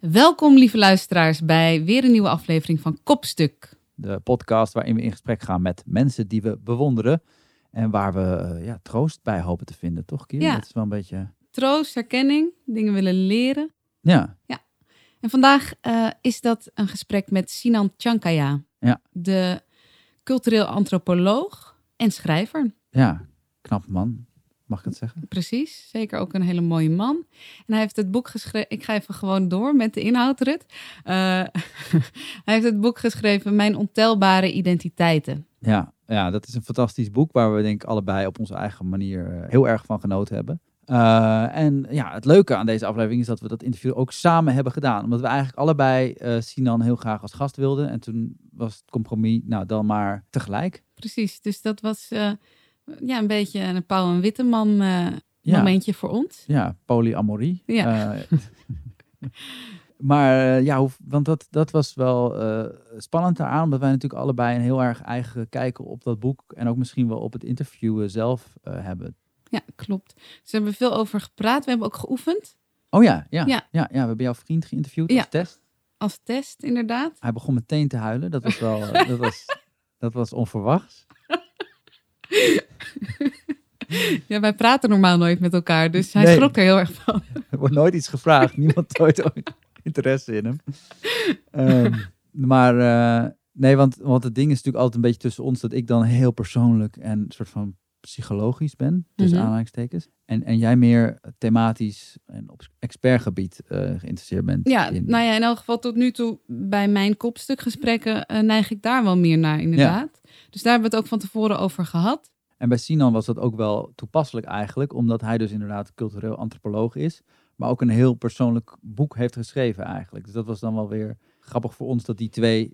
Welkom, lieve luisteraars, bij weer een nieuwe aflevering van Kopstuk. De podcast waarin we in gesprek gaan met mensen die we bewonderen. En waar we eh, ja, troost bij hopen te vinden, toch, Kier? Ja. Dat is wel een beetje... Troost, herkenning, dingen willen leren. Ja, En vandaag eh, is dat een gesprek met Sinan Chankaya, Ja. de cultureel antropoloog en schrijver. ja, knap man. Mag ik het zeggen? Precies, zeker ook een hele mooie man. En hij heeft het boek geschreven. Ik ga even gewoon door met de inhoud, Rut. Eh, hij heeft het boek geschreven, Mijn ontelbare identiteiten. Ja, ja, dat is een fantastisch boek waar we denk ik allebei op onze eigen manier eh, heel erg van genoten hebben. Eh, en ja, het leuke aan deze aflevering is dat we dat interview ook samen hebben gedaan. Omdat we eigenlijk allebei eh, Sinan heel graag als gast wilden. En toen was het compromis, nou dan maar tegelijk. Precies, dus dat was ja, een beetje een Pauw en Witteman eh Ja. momentje voor ons. Ja, polyamorie. Ja. Eh, maar eh, ja, hoe- want dat, dat was wel eh, spannend daaraan, omdat wij natuurlijk allebei een heel erg eigen kijk op dat boek en ook misschien wel op het interviewen zelf eh, hebben. Ja, klopt. Dus we hebben veel over gepraat. We hebben ook geoefend Oh ja, ja, ja. Ja. ja, we hebben jouw vriend geïnterviewd als test. als test, inderdaad. Hij begon meteen te huilen. Dat was wel, eh, dat was, dat was onverwachts. Ja, wij praten normaal nooit met elkaar, dus hij Nee. schrok er heel erg van. Er wordt nooit iets gevraagd. Niemand toont ooit interesse in hem. Ehm, maar eh, nee, want, want het ding is natuurlijk altijd een beetje tussen ons dat ik dan heel persoonlijk en soort van psychologisch ben, tussen Mhm. aanhalingstekens. En, en jij meer thematisch en op expertgebied eh, geïnteresseerd bent. Ja, in. nou ja, in elk geval tot nu toe bij mijn kopstukgesprekken eh, neig ik daar wel meer naar, inderdaad. Dus daar hebben we het ook van tevoren over gehad. En bij Sinan was dat ook wel toepasselijk eigenlijk, omdat hij dus inderdaad cultureel antropoloog is, maar ook een heel persoonlijk boek heeft geschreven eigenlijk. Dus dat was dan wel weer grappig voor ons dat die twee,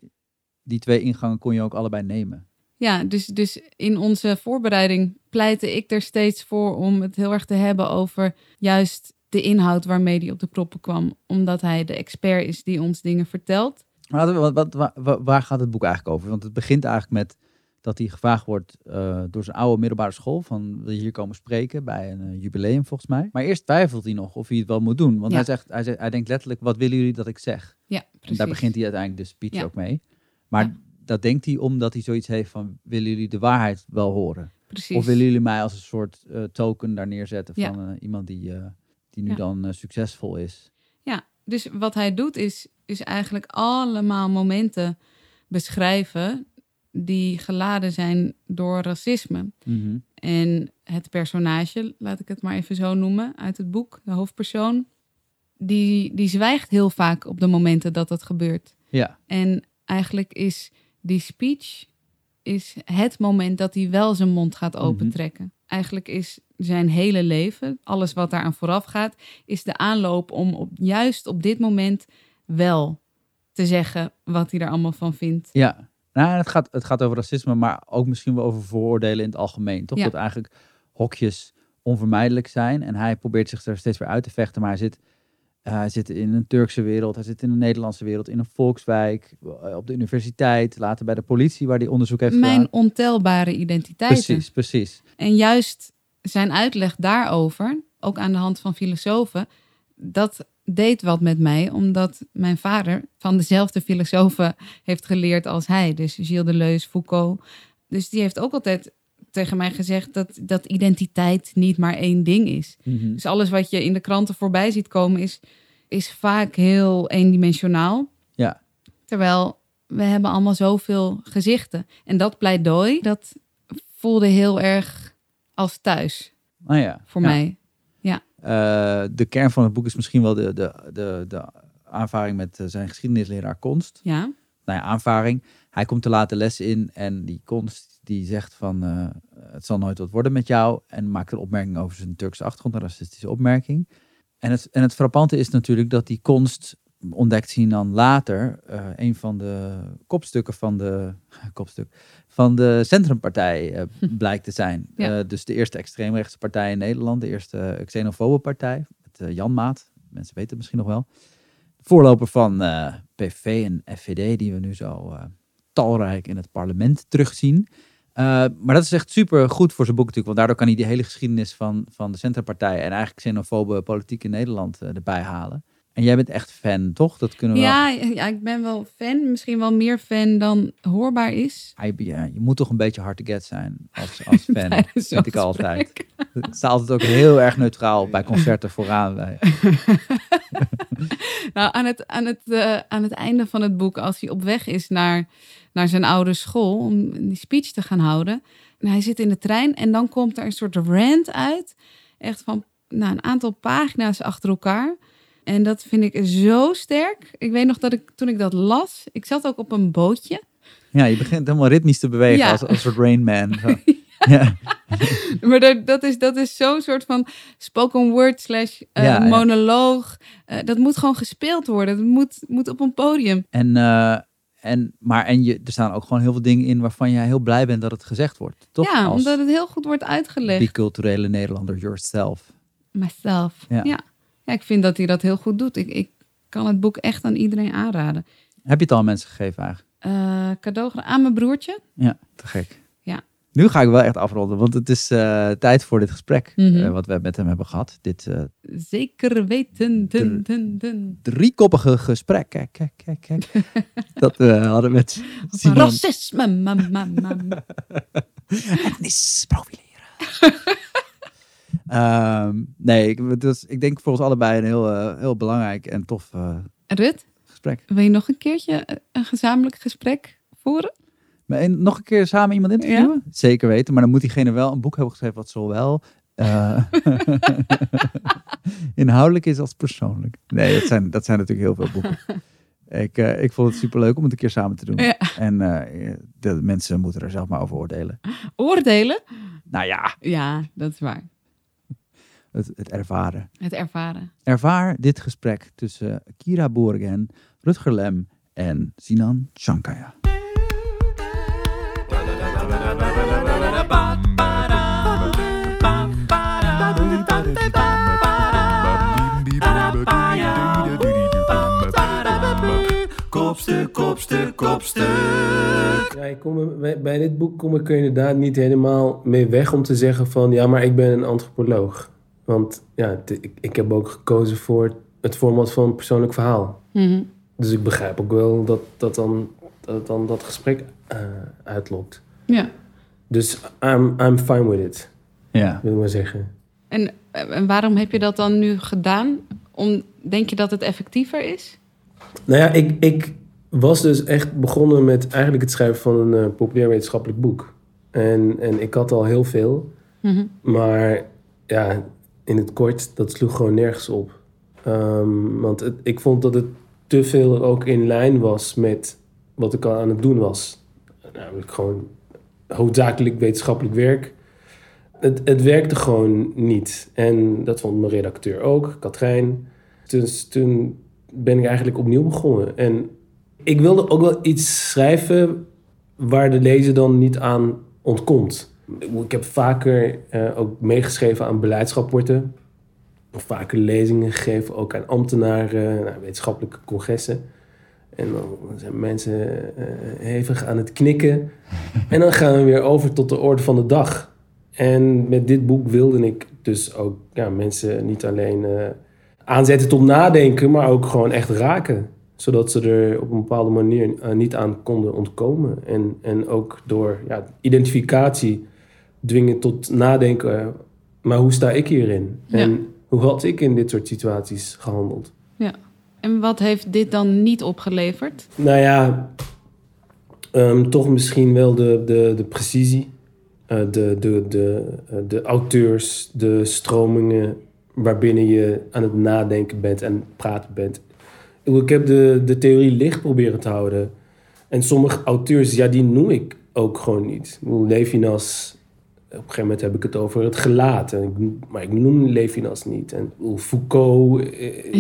die twee ingangen kon je ook allebei nemen. Ja, dus, dus in onze voorbereiding pleitte ik er steeds voor om het heel erg te hebben over juist de inhoud waarmee hij op de proppen kwam. Omdat hij de expert is die ons dingen vertelt. Maar wat, wat, waar, gaat het boek eigenlijk over? Want het begint eigenlijk met dat hij gevraagd wordt eh, door zijn oude middelbare school van wil je hier komen spreken bij een eh, jubileum volgens mij. Maar eerst twijfelt hij nog of hij het wel moet doen. Want Ja. hij, zegt, hij, zegt, hij denkt letterlijk, wat willen jullie dat ik zeg? Ja, En precies. daar begint hij uiteindelijk de speech Ja. ook mee. Maar Ja. Dat denkt hij omdat hij zoiets heeft van willen jullie de waarheid wel horen? precies. Of willen jullie mij als een soort eh, token daar neerzetten Ja. van eh, iemand die, eh, die nu Ja. dan succesvol is? Ja, dus wat hij doet is, is eigenlijk allemaal momenten beschrijven die geladen zijn door racisme. Mhm. En het personage, laat ik het maar even zo noemen, uit het boek, de hoofdpersoon, die, die zwijgt heel vaak op de momenten dat dat gebeurt. Ja, En eigenlijk is die speech is het moment dat hij wel zijn mond gaat opentrekken. Eigenlijk is zijn hele leven, alles wat daaraan vooraf gaat, is de aanloop om op, juist op dit moment wel te zeggen wat hij er allemaal van vindt. ja. Nou, het gaat, het gaat over racisme, maar ook misschien wel over vooroordelen in het algemeen. Toch Ja. dat eigenlijk hokjes onvermijdelijk zijn. En hij probeert zich er steeds weer uit te vechten, maar hij zit, hij zit in een Turkse wereld, hij zit in een Nederlandse wereld, in een volkswijk, eh, op de universiteit, later bij de politie waar hij onderzoek heeft Mijn gedaan. ontelbare identiteiten. Precies, precies. En juist zijn uitleg daarover, ook aan de hand van filosofen, dat deed wat met mij, omdat mijn vader van dezelfde filosofen heeft geleerd als hij. Dus Gilles Deleuze, Foucault. Dus die heeft ook altijd tegen mij gezegd dat, dat identiteit niet maar één ding is. Mhm. Dus alles wat je in de kranten voorbij ziet komen is, is vaak heel eendimensionaal. Ja. Terwijl we hebben allemaal zoveel gezichten. En dat pleidooi, dat voelde heel erg als thuis Oh ja. voor Ja. mij. Eh, de kern van het boek is misschien wel de, de, de, de aanvaring met eh, zijn geschiedenisleraar Konst. Ja, Nou ja, aanvaring. Hij komt te laten les in en die Konst die zegt van eh, het zal nooit wat worden met jou en maakt een opmerking over zijn Turkse achtergrond, een racistische opmerking. En het, en het frappante is natuurlijk dat die Konst ontdekt zien dan later eh, een van de kopstukken van de kopstuk van de Centrumpartij eh, blijkt te zijn. Ja. Dus de eerste extreemrechtse partij in Nederland, de eerste xenofobe partij, met Jan Maat. Mensen weten het misschien nog wel. Voorloper van PV en FVD, die we nu zo talrijk in het parlement terugzien. Eh, maar dat is echt super goed voor zijn boek natuurlijk, want daardoor kan hij die hele geschiedenis van, van de centrumpartij en eigenlijk xenofobe politiek in Nederland eh, erbij halen. En jij bent echt fan, toch? Dat kunnen we wel. Ja, ja, ik ben wel fan. Misschien wel meer fan dan hoorbaar is. Ja, je moet toch een beetje hard to get zijn als, als fan. Tijdens vind ik altijd. Ik sta altijd ook heel erg neutraal bij concerten vooraan. Bij. Nou, aan het, aan, het, eh, aan het einde van het boek, als hij op weg is naar, naar zijn oude school om die speech te gaan houden. En hij zit in de trein en dan komt er een soort rant uit. Echt van nou, een aantal pagina's achter elkaar. En dat vind ik zo sterk. Ik weet nog dat ik toen ik dat las, ik zat ook op een bootje. Ja, je begint helemaal ritmisch te bewegen Ja. als, als een soort Rain Man. Zo. Ja. Maar dat, dat is, dat is zo'n soort van spoken word slash eh, Ja, monoloog. Eh, dat moet gewoon gespeeld worden. Dat moet, moet op een podium. En, eh, en, maar en je, er staan ook gewoon heel veel dingen in waarvan jij heel blij bent dat het gezegd wordt. Toch? Ja, als omdat het heel goed wordt uitgelegd. biculturele Nederlander yourself. Myself. Ja. Ja. Ja. ik vind dat hij dat heel goed doet. Ik, ik kan het boek echt aan iedereen aanraden. Heb je het al aan mensen gegeven eigenlijk? Eh, cadeau aan mijn broertje. Ja, te gek. Ja. Nu ga ik wel echt afronden, want het is eh, tijd voor dit gesprek Mhm. eh, wat we met hem hebben gehad. Dit Zeker weten. Dun, dun, dun. driekoppige gesprek. Kijk, kijk, kijk, kijk. dat we hadden met Simon. Racisme. Ma, ma, ma, ma. Etnisch profileren. Ehm, nee, ik, dus, ik denk voor ons allebei een heel, eh, heel belangrijk en tof eh, Rut, gesprek. wil je nog een keertje eh, een gezamenlijk gesprek voeren? Maar en nog een keer samen iemand interviewen? Zeker weten, maar dan moet diegene wel een boek hebben geschreven wat zowel eh, inhoudelijk is als persoonlijk. Nee, dat zijn, dat zijn natuurlijk heel veel boeken. Ik, ik vond het superleuk om het een keer samen te doen. Ja. En de mensen moeten er zelf maar over oordelen. Oordelen? Nou ja, Ja, dat is waar. Het, het ervaren. Het ervaren. Ervaar dit gesprek tussen Kira Boergen, Rutger Lem en Sinan Shankaya. Kopstuk, kopstuk, kopstuk. Ja, ik kom er- bij, bij dit boek kom ik er inderdaad niet helemaal mee weg om te zeggen van ja, maar ik ben een antropoloog. Want ja, ik, ik heb ook gekozen voor het format van een persoonlijk verhaal. Mhm. Dus ik begrijp ook wel dat dat dan dat, dan dat gesprek eh, uitlokt. Ja. Dus I'm, I'm fine with it, Ja. wil ik maar zeggen. En, eh, en waarom heb je dat dan nu gedaan? Om, denk je dat het effectiever is? Nou ja, ik, ik was dus echt begonnen met eigenlijk het schrijven van een eh, populair wetenschappelijk boek. En, en ik had al heel veel. Mhm. Maar ja, in het kort, dat sloeg gewoon nergens op. Ehm, want ik vond dat het te veel ook in lijn was met wat ik al aan het doen was. Namelijk gewoon hoofdzakelijk wetenschappelijk werk. Het, het werkte gewoon niet. En dat vond mijn redacteur ook, Katrijn. Dus toen ben ik eigenlijk opnieuw begonnen. En ik wilde ook wel iets schrijven waar de lezer dan niet aan ontkomt. Ik heb vaker eh, ook meegeschreven aan beleidsrapporten. Of vaker lezingen gegeven, ook aan ambtenaren, nou, wetenschappelijke congressen. En dan zijn mensen eh, hevig aan het knikken. en dan gaan we weer over tot de orde van de dag. En met dit boek wilde ik dus ook ja, mensen niet alleen eh, aanzetten tot nadenken, maar ook gewoon echt raken. Zodat ze er op een bepaalde manier niet aan konden ontkomen. En, en ook door ja, identificatie dwingen tot nadenken. eh, maar hoe sta ik hierin? Ja. En hoe had ik in dit soort situaties gehandeld? Ja. En wat heeft dit dan niet opgeleverd? Nou ja, ehm, toch misschien wel de, de, de precisie. Eh, de, de, de, eh, de auteurs, de stromingen waarbinnen je aan het nadenken bent en praten bent. Ik heb de, de theorie licht proberen te houden. En sommige auteurs, ja, die noem ik ook gewoon niet. Levinas, op een gegeven moment heb ik het over het gelaat. En ik, maar ik noem Levinas niet. En Foucault eh,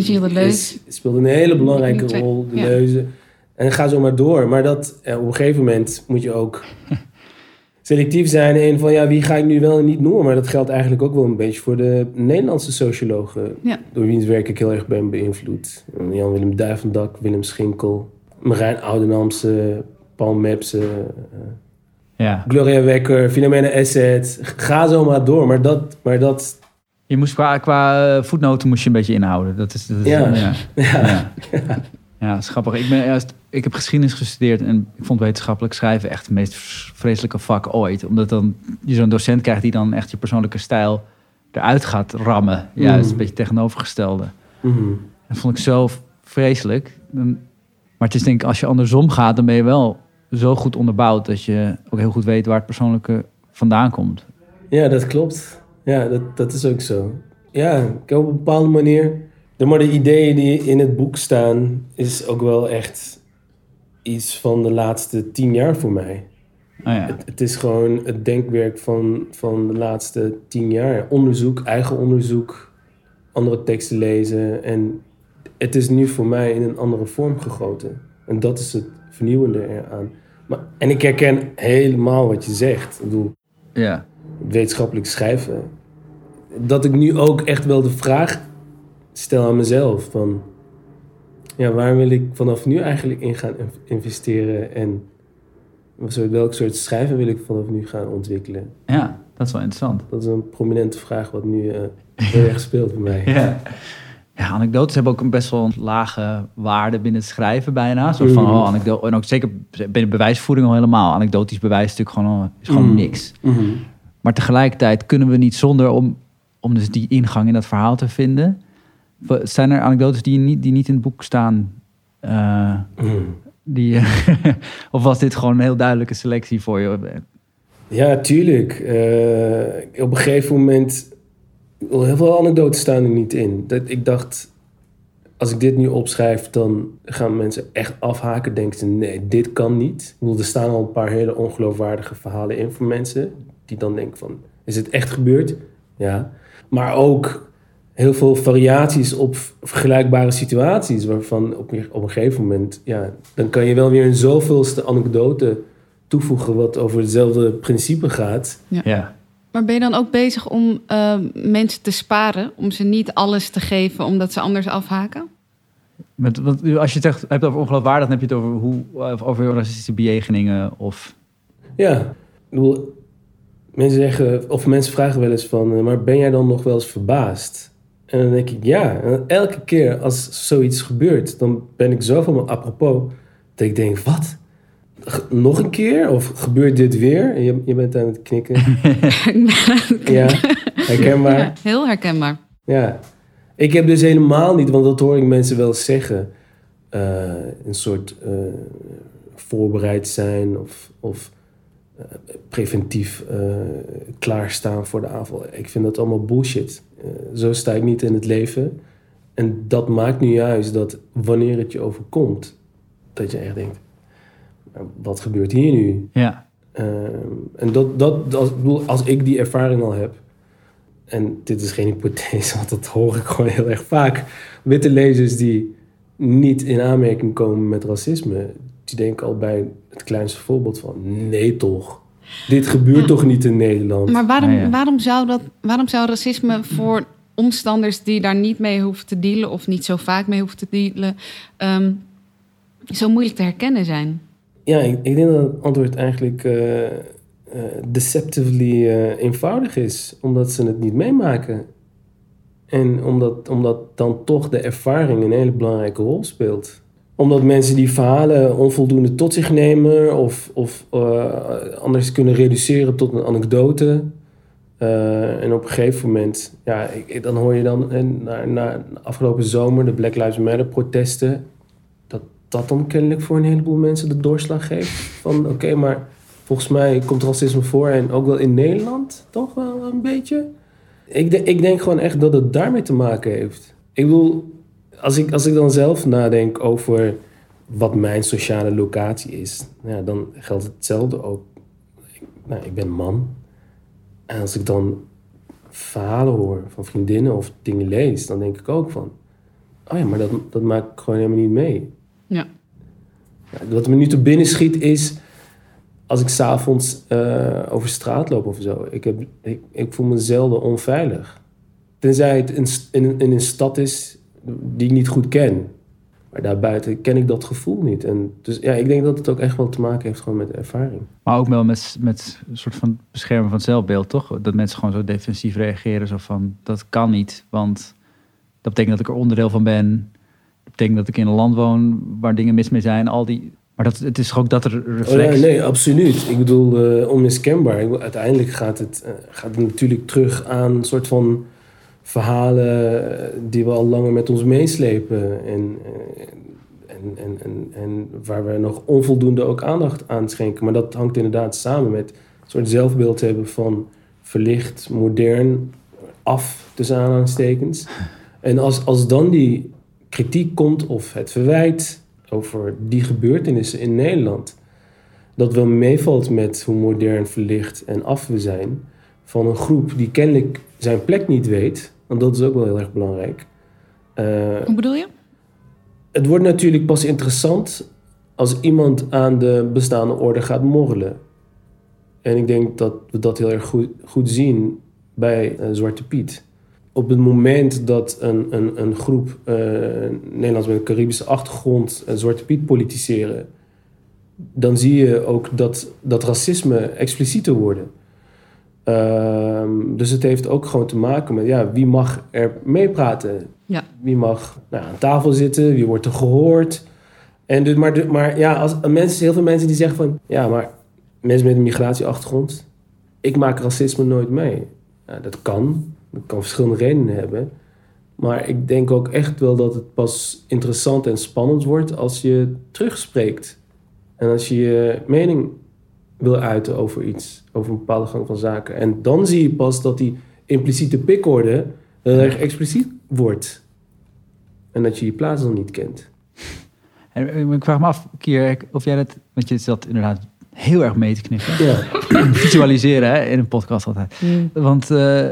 is- speelde een hele belangrijke rol. De ja. Leuze. En ga zo maar door. Maar dat, eh, op een gegeven moment moet je ook selectief zijn in van ja, wie ga ik nu wel en niet noemen. Maar dat geldt eigenlijk ook wel een beetje voor de Nederlandse sociologen. Ja. Door wiens werk ik heel erg ben beïnvloed. Jan-Willem Duivendak, Willem Schinkel, Marijn Oudenamse, Paul Mepse, eh, Ja. Gloria Wekker, Filomena Asset. Ga zo maar door. Maar dat, maar dat Je moest qua, qua eh, voetnoten moest je een beetje inhouden. Dat is, dat is Ja. ja. Ja. Ja. Ja, dat is grappig. Ik, ben juist, ik heb geschiedenis gestudeerd en ik vond wetenschappelijk schrijven echt het meest vreselijke vak ooit. Omdat dan je zo'n docent krijgt die dan echt je persoonlijke stijl eruit gaat rammen. Juist, Mm. een beetje tegenovergestelde. Mhm. Dat vond ik zo vreselijk. Maar het is denk ik, als je andersom gaat, dan ben je wel zo goed onderbouwd dat je ook heel goed weet waar het persoonlijke vandaan komt. Ja, dat klopt. Ja, dat, dat is ook zo. Ja, ik heb op een bepaalde manier... De, maar de ideeën die in het boek staan... is ook wel echt iets van de laatste tien jaar voor mij. Oh ja. Het, het is gewoon het denkwerk van, van de laatste tien jaar. Onderzoek, eigen onderzoek, andere teksten lezen. En het is nu voor mij in een andere vorm gegoten. En dat is het vernieuwende eraan. Maar, en ik herken helemaal wat je zegt. Ik bedoel, ja. wetenschappelijk schrijven. Dat ik nu ook echt wel de vraag stel aan mezelf van... Ja, waar wil ik vanaf nu eigenlijk in gaan in- investeren? En welk soort schrijven wil ik vanaf nu gaan ontwikkelen? Ja, dat is wel interessant. Dat is een prominente vraag wat nu eh, heel erg speelt bij mij. Ja. Ja, anekdotes hebben ook een best wel een lage waarde binnen het schrijven bijna. Zo van, Mhm. oh, anekdote, en ook zeker binnen bewijsvoering al helemaal. Anekdotisch bewijs is natuurlijk gewoon, is gewoon Mhm. niks. Mhm. Maar tegelijkertijd kunnen we niet zonder om, om dus die ingang in dat verhaal te vinden. Zijn er anekdotes die, niet, die niet in het boek staan? Eh, die, of was dit gewoon een heel duidelijke selectie voor je? Ja, tuurlijk. Eh, op een gegeven moment... Heel veel anekdotes staan er niet in. Dat, ik dacht, als ik dit nu opschrijf, dan gaan mensen echt afhaken. Denken ze, nee, dit kan niet. Ik bedoel, er staan al een paar hele ongeloofwaardige verhalen in voor mensen. Die dan denken van, is het echt gebeurd? Ja. Maar ook heel veel variaties op vergelijkbare situaties. Waarvan op, een- op een gegeven moment, ja, dan kan je wel weer een zoveelste anekdote toevoegen wat over hetzelfde principe gaat. Ja. Maar ben je dan ook bezig om eh, mensen te sparen? Om ze niet alles te geven omdat ze anders afhaken? Met, want als je het echt hebt over ongeloofwaardig, dan heb je het over, hoe, over racistische bejegeningen of... Ja, ik bedoel, mensen zeggen, of mensen vragen wel eens van, eh, maar ben jij dan nog wel eens verbaasd? En dan denk ik, ja. En elke keer als zoiets gebeurt, dan ben ik zo van mijn apropos, dat ik denk, wat? Nog een keer? Of gebeurt dit weer? Je, je bent aan het knikken. ja, herkenbaar. Ja, heel herkenbaar. Ja, ik heb dus helemaal niet, want dat hoor ik mensen wel zeggen, eh, een soort eh, voorbereid zijn of, of eh, preventief klaarstaan voor de aanval. Ik vind dat allemaal bullshit. Zo sta ik niet in het leven. En dat maakt nu juist dat wanneer het je overkomt, dat je echt denkt, "Nou, wat gebeurt hier nu? Ja, Ehm, en dat, dat, dat, ik bedoel, als ik die ervaring al heb, en dit is geen hypothese, want dat hoor ik gewoon heel erg vaak. Witte lezers die niet in aanmerking komen met racisme, die denken al bij het kleinste voorbeeld van, nee toch, dit gebeurt Ja. toch niet in Nederland? Maar waarom, ja. Waarom, zou dat, waarom zou racisme voor omstanders die daar niet mee hoeven te dealen of niet zo vaak mee hoeven te dealen, ehm, zo moeilijk te herkennen zijn? Ja, ik, denk dat het antwoord eigenlijk eh, deceptively eh, eenvoudig is, omdat ze het niet meemaken. En omdat, omdat dan toch de ervaring een hele belangrijke rol speelt. Omdat mensen die verhalen onvoldoende tot zich nemen of, of anders kunnen reduceren tot een anekdote. En op een gegeven moment, ja, ik, dan hoor je dan eh, na, na afgelopen zomer de Black Lives Matter protesten dat dan kennelijk voor een heleboel mensen de doorslag geeft. Van oké, maar volgens mij komt racisme voor en ook wel in Nederland toch wel een beetje. Ik, ik denk gewoon echt dat het daarmee te maken heeft. Ik bedoel, als ik, als ik dan zelf nadenk over wat mijn sociale locatie is, ja, dan geldt hetzelfde ook. Ik, nou, ik ben man. En als ik dan verhalen hoor van vriendinnen of dingen lees, dan denk ik ook van, oh ja, maar dat, dat maak ik gewoon helemaal niet mee. Ja. Wat me nu te binnen schiet is als ik s'avonds eh over straat loop of zo. Ik, heb, ik, ik voel me zelden onveilig. Tenzij het in, in, in een stad is die ik niet goed ken. Maar daarbuiten ken ik dat gevoel niet. En dus ja, ik denk dat het ook echt wel te maken heeft gewoon met ervaring. Maar ook wel met, met een soort van beschermen van het zelfbeeld, toch? Dat mensen gewoon zo defensief reageren. Zo van, dat kan niet, want dat betekent dat ik er onderdeel van ben. Betekent dat ik in een land woon waar dingen mis mee zijn. Al die, maar dat, het is ook dat er Oh, nee, nee, absoluut. Ik bedoel, eh, onmiskenbaar. Ik bedoel, uiteindelijk gaat het, eh, gaat het natuurlijk terug aan een soort van verhalen eh, die we al langer met ons meeslepen. En, en, en, en, en waar we nog onvoldoende ook aandacht aan schenken. Maar dat hangt inderdaad samen met een soort zelfbeeld hebben van verlicht, modern, af tussen aanhalingstekens. En als, als dan die kritiek komt of het verwijt over die gebeurtenissen in Nederland, dat wel meevalt met hoe modern, verlicht en af we zijn, van een groep die kennelijk zijn plek niet weet, want dat is ook wel heel erg belangrijk. Hoe bedoel je? het wordt natuurlijk pas interessant als iemand aan de bestaande orde gaat morrelen. En ik denk dat we dat heel erg goed, goed zien bij eh, Zwarte Piet. Op het moment dat een, een, een groep eh, Nederlands met een Caribische achtergrond eh, Zwarte Piet politiseren, dan zie je ook dat, dat racisme explicieter worden. Ehm, dus het heeft ook gewoon te maken met ja, wie mag er meepraten? Ja. Wie mag nou, aan tafel zitten? Wie wordt er gehoord? En dus, maar, maar ja, als, mensen, heel veel mensen die zeggen van ja, maar mensen met een migratieachtergrond, ik maak racisme nooit mee. Ja, dat kan. Dat kan verschillende redenen hebben. Maar ik denk ook echt wel dat het pas interessant en spannend wordt als je terugspreekt. En als je je mening wil uiten over iets, over een bepaalde gang van zaken. En dan zie je pas dat die impliciete pikorde heel erg expliciet wordt. En dat je je plaats dan niet kent. En eh, ik vraag me af, Kier, of jij dat... Want je zat inderdaad heel erg mee te knippen. Ja. Visualiseren hè, in een podcast altijd. Want eh,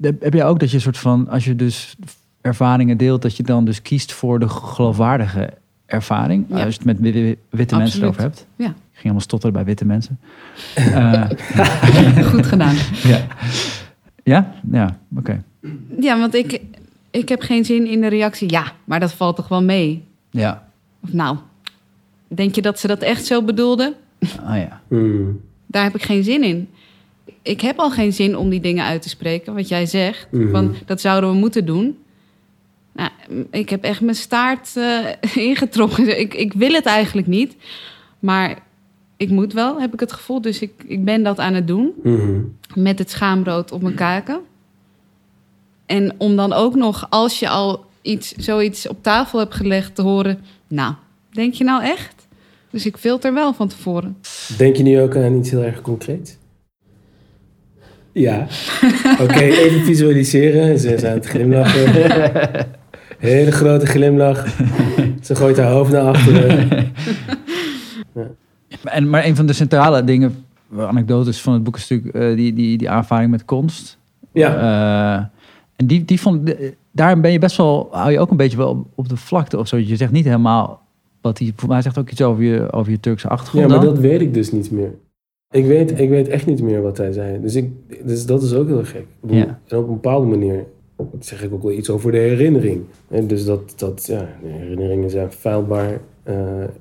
heb heb jij ook dat je een soort van... Als je dus ervaringen deelt, dat je dan dus kiest voor de geloofwaardige ervaring? Ja. Als je het met wi- wi- witte mensen Absoluut. over hebt. Ja. Ik ging helemaal stotteren bij witte mensen. Eh, Goed gedaan. ja. Ja? Ja, oké. Ja, want ik, ik heb geen zin in de reactie. Ja, maar dat valt toch wel mee? Ja. Of nou, denk je dat ze dat echt zo bedoelden? Ah ja. Hmm. Daar heb ik geen zin in. Ik heb al geen zin om die dingen uit te spreken, wat jij zegt. Van, dat zouden we moeten doen. Nou, ik heb echt mijn staart eh, ingetrokken. Ik, ik wil het eigenlijk niet. Maar ik moet wel, heb ik het gevoel. Dus ik, ik ben dat aan het doen. Mhm. Met het schaamrood op mijn kaken. En om dan ook nog, als je al iets, zoiets op tafel hebt gelegd, te horen... Nou, denk je nou echt? Dus ik filter wel van tevoren. Denk je nu ook aan iets heel erg concreets? Ja. Oké, even visualiseren. Ze is aan het glimlachen. Hele grote glimlach. Ze gooit haar hoofd naar achteren. En, maar een van de centrale dingen, anekdotes van het boek is natuurlijk eh, die, die, die aanvaring met konst. Ja. Eh, en die, die vond, daar ben je best wel, hou je ook een beetje wel op de vlakte of zo. Je zegt niet helemaal wat hij, voor mij zegt ook iets over je, over je Turkse achtergrond. Ja, maar dan. dat weet ik dus niet meer. Ik weet, ik weet echt niet meer wat hij zei. Dus, ik, dus dat is ook heel gek. Ik bedoel, Ja. En op een bepaalde manier zeg ik ook wel iets over de herinnering. En dus dat, dat ja, de herinneringen zijn feilbaar, eh,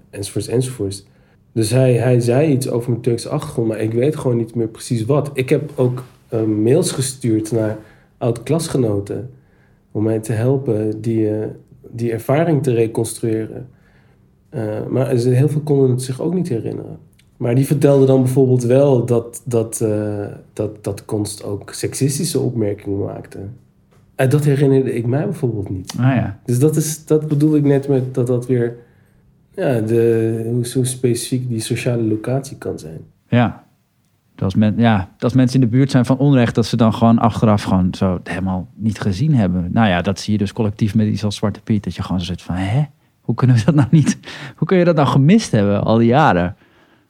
enzovoorts, enzovoorts. Dus hij, hij zei iets over mijn Turkse achtergrond, maar ik weet gewoon niet meer precies wat. Ik heb ook eh, mails gestuurd naar oud-klasgenoten om mij te helpen die, eh, die ervaring te reconstrueren. Maar heel veel konden het zich ook niet herinneren. Maar die vertelde dan bijvoorbeeld wel dat, dat, eh, dat, dat Konst ook seksistische opmerkingen maakte. En dat herinnerde ik mij bijvoorbeeld niet. Ah ja. Dus dat, is, dat bedoel ik net met dat dat weer... Ja, de, hoe, hoe specifiek die sociale locatie kan zijn. Ja. Dat als, men, ja, dat als mensen in de buurt zijn van onrecht, dat ze dan gewoon achteraf gewoon zo helemaal niet gezien hebben. Nou ja, dat zie je dus collectief met iets als Zwarte Piet. Dat je gewoon zo zit van, hè? Hoe kunnen we dat nou niet? Hoe kun je dat nou gemist hebben al die jaren?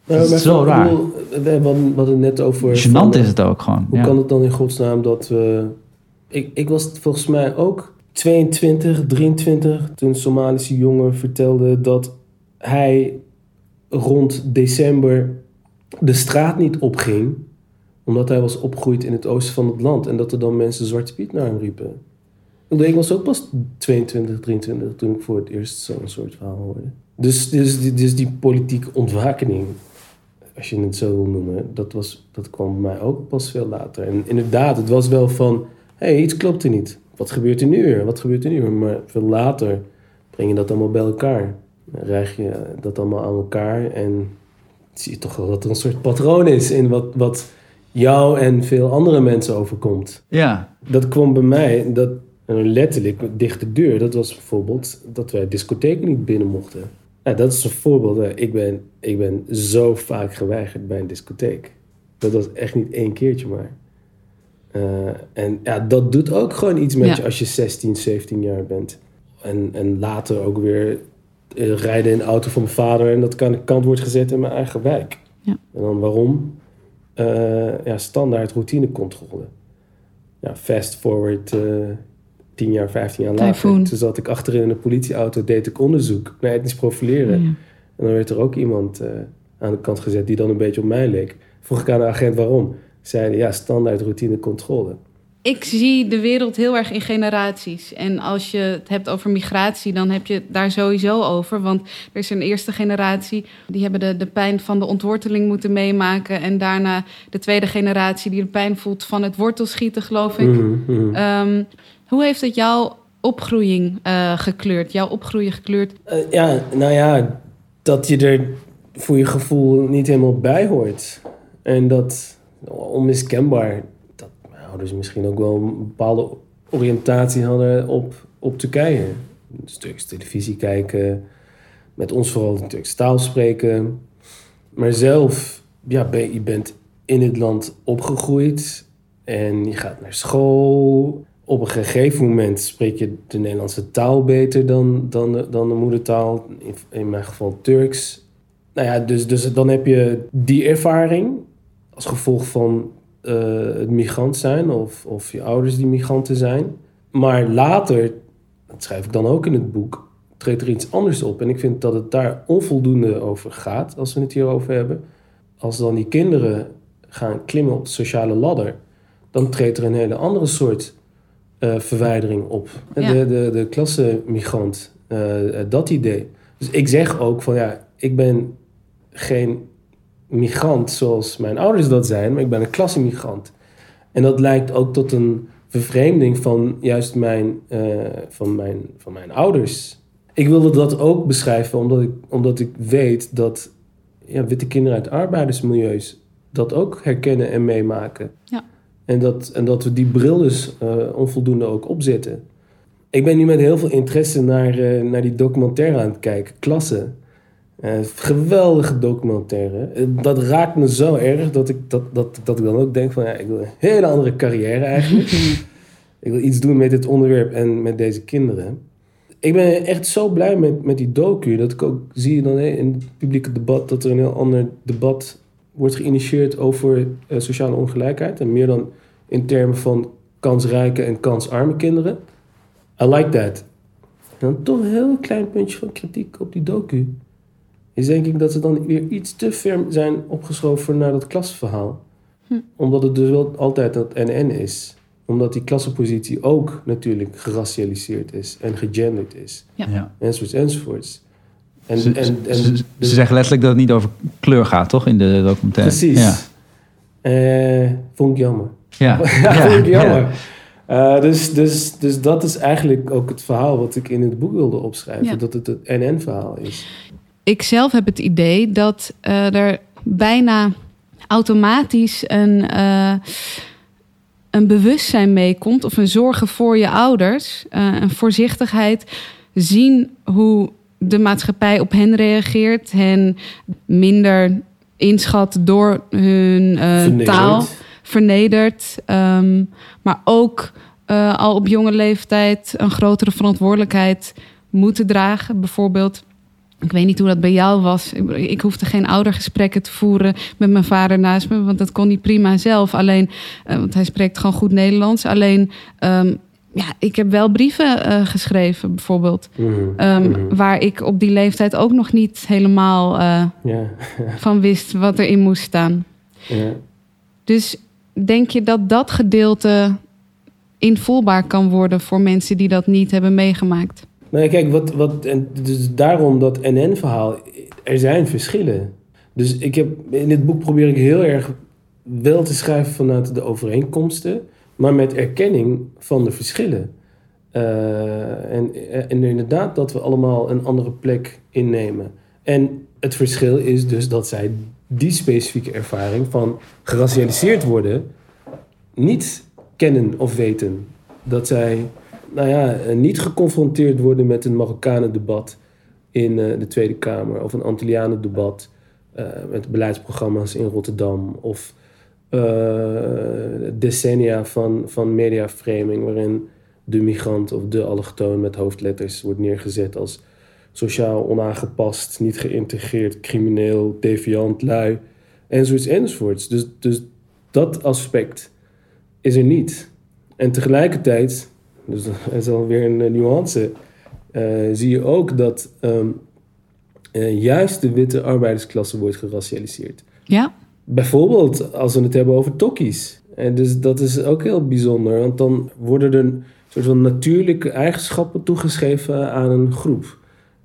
Dat is ik raar. bedoel, we hadden we hadden het net over... Gênant van, is het ook gewoon. Hoe ja. kan het dan in godsnaam dat we... Ik, ik was volgens mij ook 22, 23... toen een Somalische jongen vertelde dat hij rond december de straat niet opging... omdat hij was opgegroeid in het oosten van het land... en dat er dan mensen Zwarte Piet naar hem riepen. Ik was ook pas 22, 23 toen ik voor het eerst zo'n soort verhaal hoorde. Dus, dus, die- dus die politieke ontwakening, als je het zo wil noemen, dat, was, dat kwam bij mij ook pas veel later. En inderdaad, het was wel van, hé, hey, iets klopt er niet. Wat gebeurt er nu weer? Wat gebeurt er nu weer? Maar veel later breng je dat allemaal bij elkaar. Dan rijg je dat allemaal aan elkaar en zie je toch wel dat er een soort patroon is in wat, wat jou en veel andere mensen overkomt Ja, dat kwam bij mij, dat, letterlijk, dichte deur, dat was bijvoorbeeld dat wij discotheken niet binnen mochten. Nou, dat is een voorbeeld. hè. Ik ben, ik ben zo vaak geweigerd bij een discotheek. Dat was echt niet één keertje maar. Eh, en ja, dat doet ook gewoon iets met Ja. je als je 16, 17 jaar bent. En, en later ook weer eh, rijden in de auto van mijn vader en dat kan de kant wordt gezet in mijn eigen wijk. Ja. En dan waarom? Eh, ja, standaard routinecontrole. Ja, fast forward 10 jaar, 15 jaar later. Toen zat ik achterin in een politieauto, deed ik onderzoek naar etnisch profileren. Ja. En dan werd er ook iemand eh, aan de kant gezet die dan een beetje op mij leek. Vroeg ik aan de agent waarom. Zeiden ja, standaard routinecontrole. Ik zie de wereld heel erg in generaties. En als je het hebt over migratie, dan heb je het daar sowieso over. Want er is een eerste generatie, die hebben de, de pijn van de ontworteling moeten meemaken. En daarna de tweede generatie die de pijn voelt van het wortelschieten, geloof ik. Mhm, mhm. Ehm, hoe heeft het jouw opgroeiing eh, gekleurd? Jouw opgroeien gekleurd? Eh, ja, nou ja, dat je er voor je gevoel niet helemaal bij hoort. En dat onmiskenbaar, dat mijn ouders misschien ook wel een bepaalde oriëntatie hadden op, op Turkije. Dus Turks televisie kijken, met ons vooral de Turkse taal spreken. Maar zelf, ja, je bent in het land opgegroeid en je gaat naar school. Op een gegeven moment spreek je de Nederlandse taal beter dan, dan, de, dan de moedertaal. In, in mijn geval Turks. Nou ja, dus, dus dan heb je die ervaring als gevolg van eh, het migrant zijn of, of je ouders die migranten zijn. Maar later, dat schrijf ik dan ook in het boek, treedt er iets anders op. En ik vind dat het daar onvoldoende over gaat, als we het hierover hebben. Als dan die kinderen gaan klimmen op de sociale ladder, dan treedt er een hele andere soort eh, verwijdering op. Ja. De, de, de klassemigrant, eh, eh, dat idee. Dus ik zeg ook van ja, ik ben geen migrant zoals mijn ouders dat zijn, maar ik ben een klassemigrant. En dat lijkt ook tot een vervreemding van juist mijn, van mijn, van mijn ouders. Ik wilde dat ook beschrijven omdat ik, omdat ik weet dat ja, witte kinderen uit arbeidersmilieus dat ook herkennen en meemaken. Ja. En, dat, en dat we die bril dus eh, onvoldoende ook opzetten. Ik ben nu met heel veel interesse naar, eh, naar die documentaire aan het kijken, Klasse. Eh, geweldige documentaire. Dat raakt me zo erg dat ik, dat, dat, dat ik dan ook denk van... Ja, ik wil een hele andere carrière eigenlijk. ik wil iets doen met dit onderwerp en met deze kinderen. Ik ben echt zo blij met, met die docu. Dat ik ook zie dan in het publieke debat... dat er een heel ander debat wordt geïnitieerd over eh, sociale ongelijkheid. En meer dan in termen van kansrijke en kansarme kinderen. I like that. En dan toch een heel klein puntje van kritiek op die docu. Is denk ik dat ze dan weer iets te ver zijn opgeschoven naar dat klasverhaal. Hm. Omdat het dus wel altijd dat NN is. Omdat die klassenpositie ook natuurlijk geracialiseerd is en gegenderd is. Ja. ja. Enzovoorts, enzovoorts. En, ze, en, en, ze- ze zeggen letterlijk dat het niet over kleur gaat, toch? In de documentaire. Precies. Ja. Eh, vond ik jammer. Ja. Ja, vond ik jammer. ja. Eh, dus, dus, dus dat is eigenlijk ook het verhaal wat ik in het boek wilde opschrijven. Ja. Dat het het NN-verhaal is. Ik zelf heb het idee dat eh, er bijna automatisch een, eh, een bewustzijn meekomt of een zorgen voor je ouders, eh, een voorzichtigheid, zien hoe de maatschappij op hen reageert, hen minder inschat door hun eh, Vernederd. taal vernederd. ehm, maar ook eh, al op jonge leeftijd een grotere verantwoordelijkheid moeten dragen. Bijvoorbeeld, ik weet niet hoe dat bij jou was. Ik, ik hoefde geen oudergesprekken te voeren met mijn vader naast me, want dat kon hij prima zelf. Alleen, eh, want hij spreekt gewoon goed Nederlands. Alleen, ehm, ja, ik heb wel brieven eh, geschreven, bijvoorbeeld. Mhm. ehm, Mhm. Waar ik op die leeftijd ook nog niet helemaal eh, van wist wat erin moest staan. Dus denk je dat dat gedeelte invoelbaar kan worden voor mensen die dat niet hebben meegemaakt. Nee, kijk, wat, wat, en dus daarom dat NN-verhaal, er zijn verschillen. Dus ik heb, in dit boek probeer ik heel erg wel te schrijven vanuit de overeenkomsten, maar met erkenning van de verschillen. Eh, en, en inderdaad dat we allemaal een andere plek innemen. En het verschil is dus dat zij die specifieke ervaring van geracialiseerd worden niet kennen of weten. Dat zij nou ja, niet geconfronteerd worden met een Marokkanen-debat in eh, de Tweede Kamer of een Antillianen-debat met beleidsprogramma's in Rotterdam of decennia van, van mediaframing waarin de migrant of de allochtoon met hoofdletters wordt neergezet als sociaal onaangepast, niet geïntegreerd, crimineel, deviant, lui, enzovoorts, enzovoorts. Dus, dus dat aspect is er niet. En tegelijkertijd, dus dat is alweer een nuance, uh, zie je ook dat uh, juist de witte arbeidersklasse wordt geracialiseerd. Ja. Bijvoorbeeld als we het hebben over tokkies. En dus dat is ook heel bijzonder, want dan worden er soort van natuurlijke eigenschappen toegeschreven aan een groep.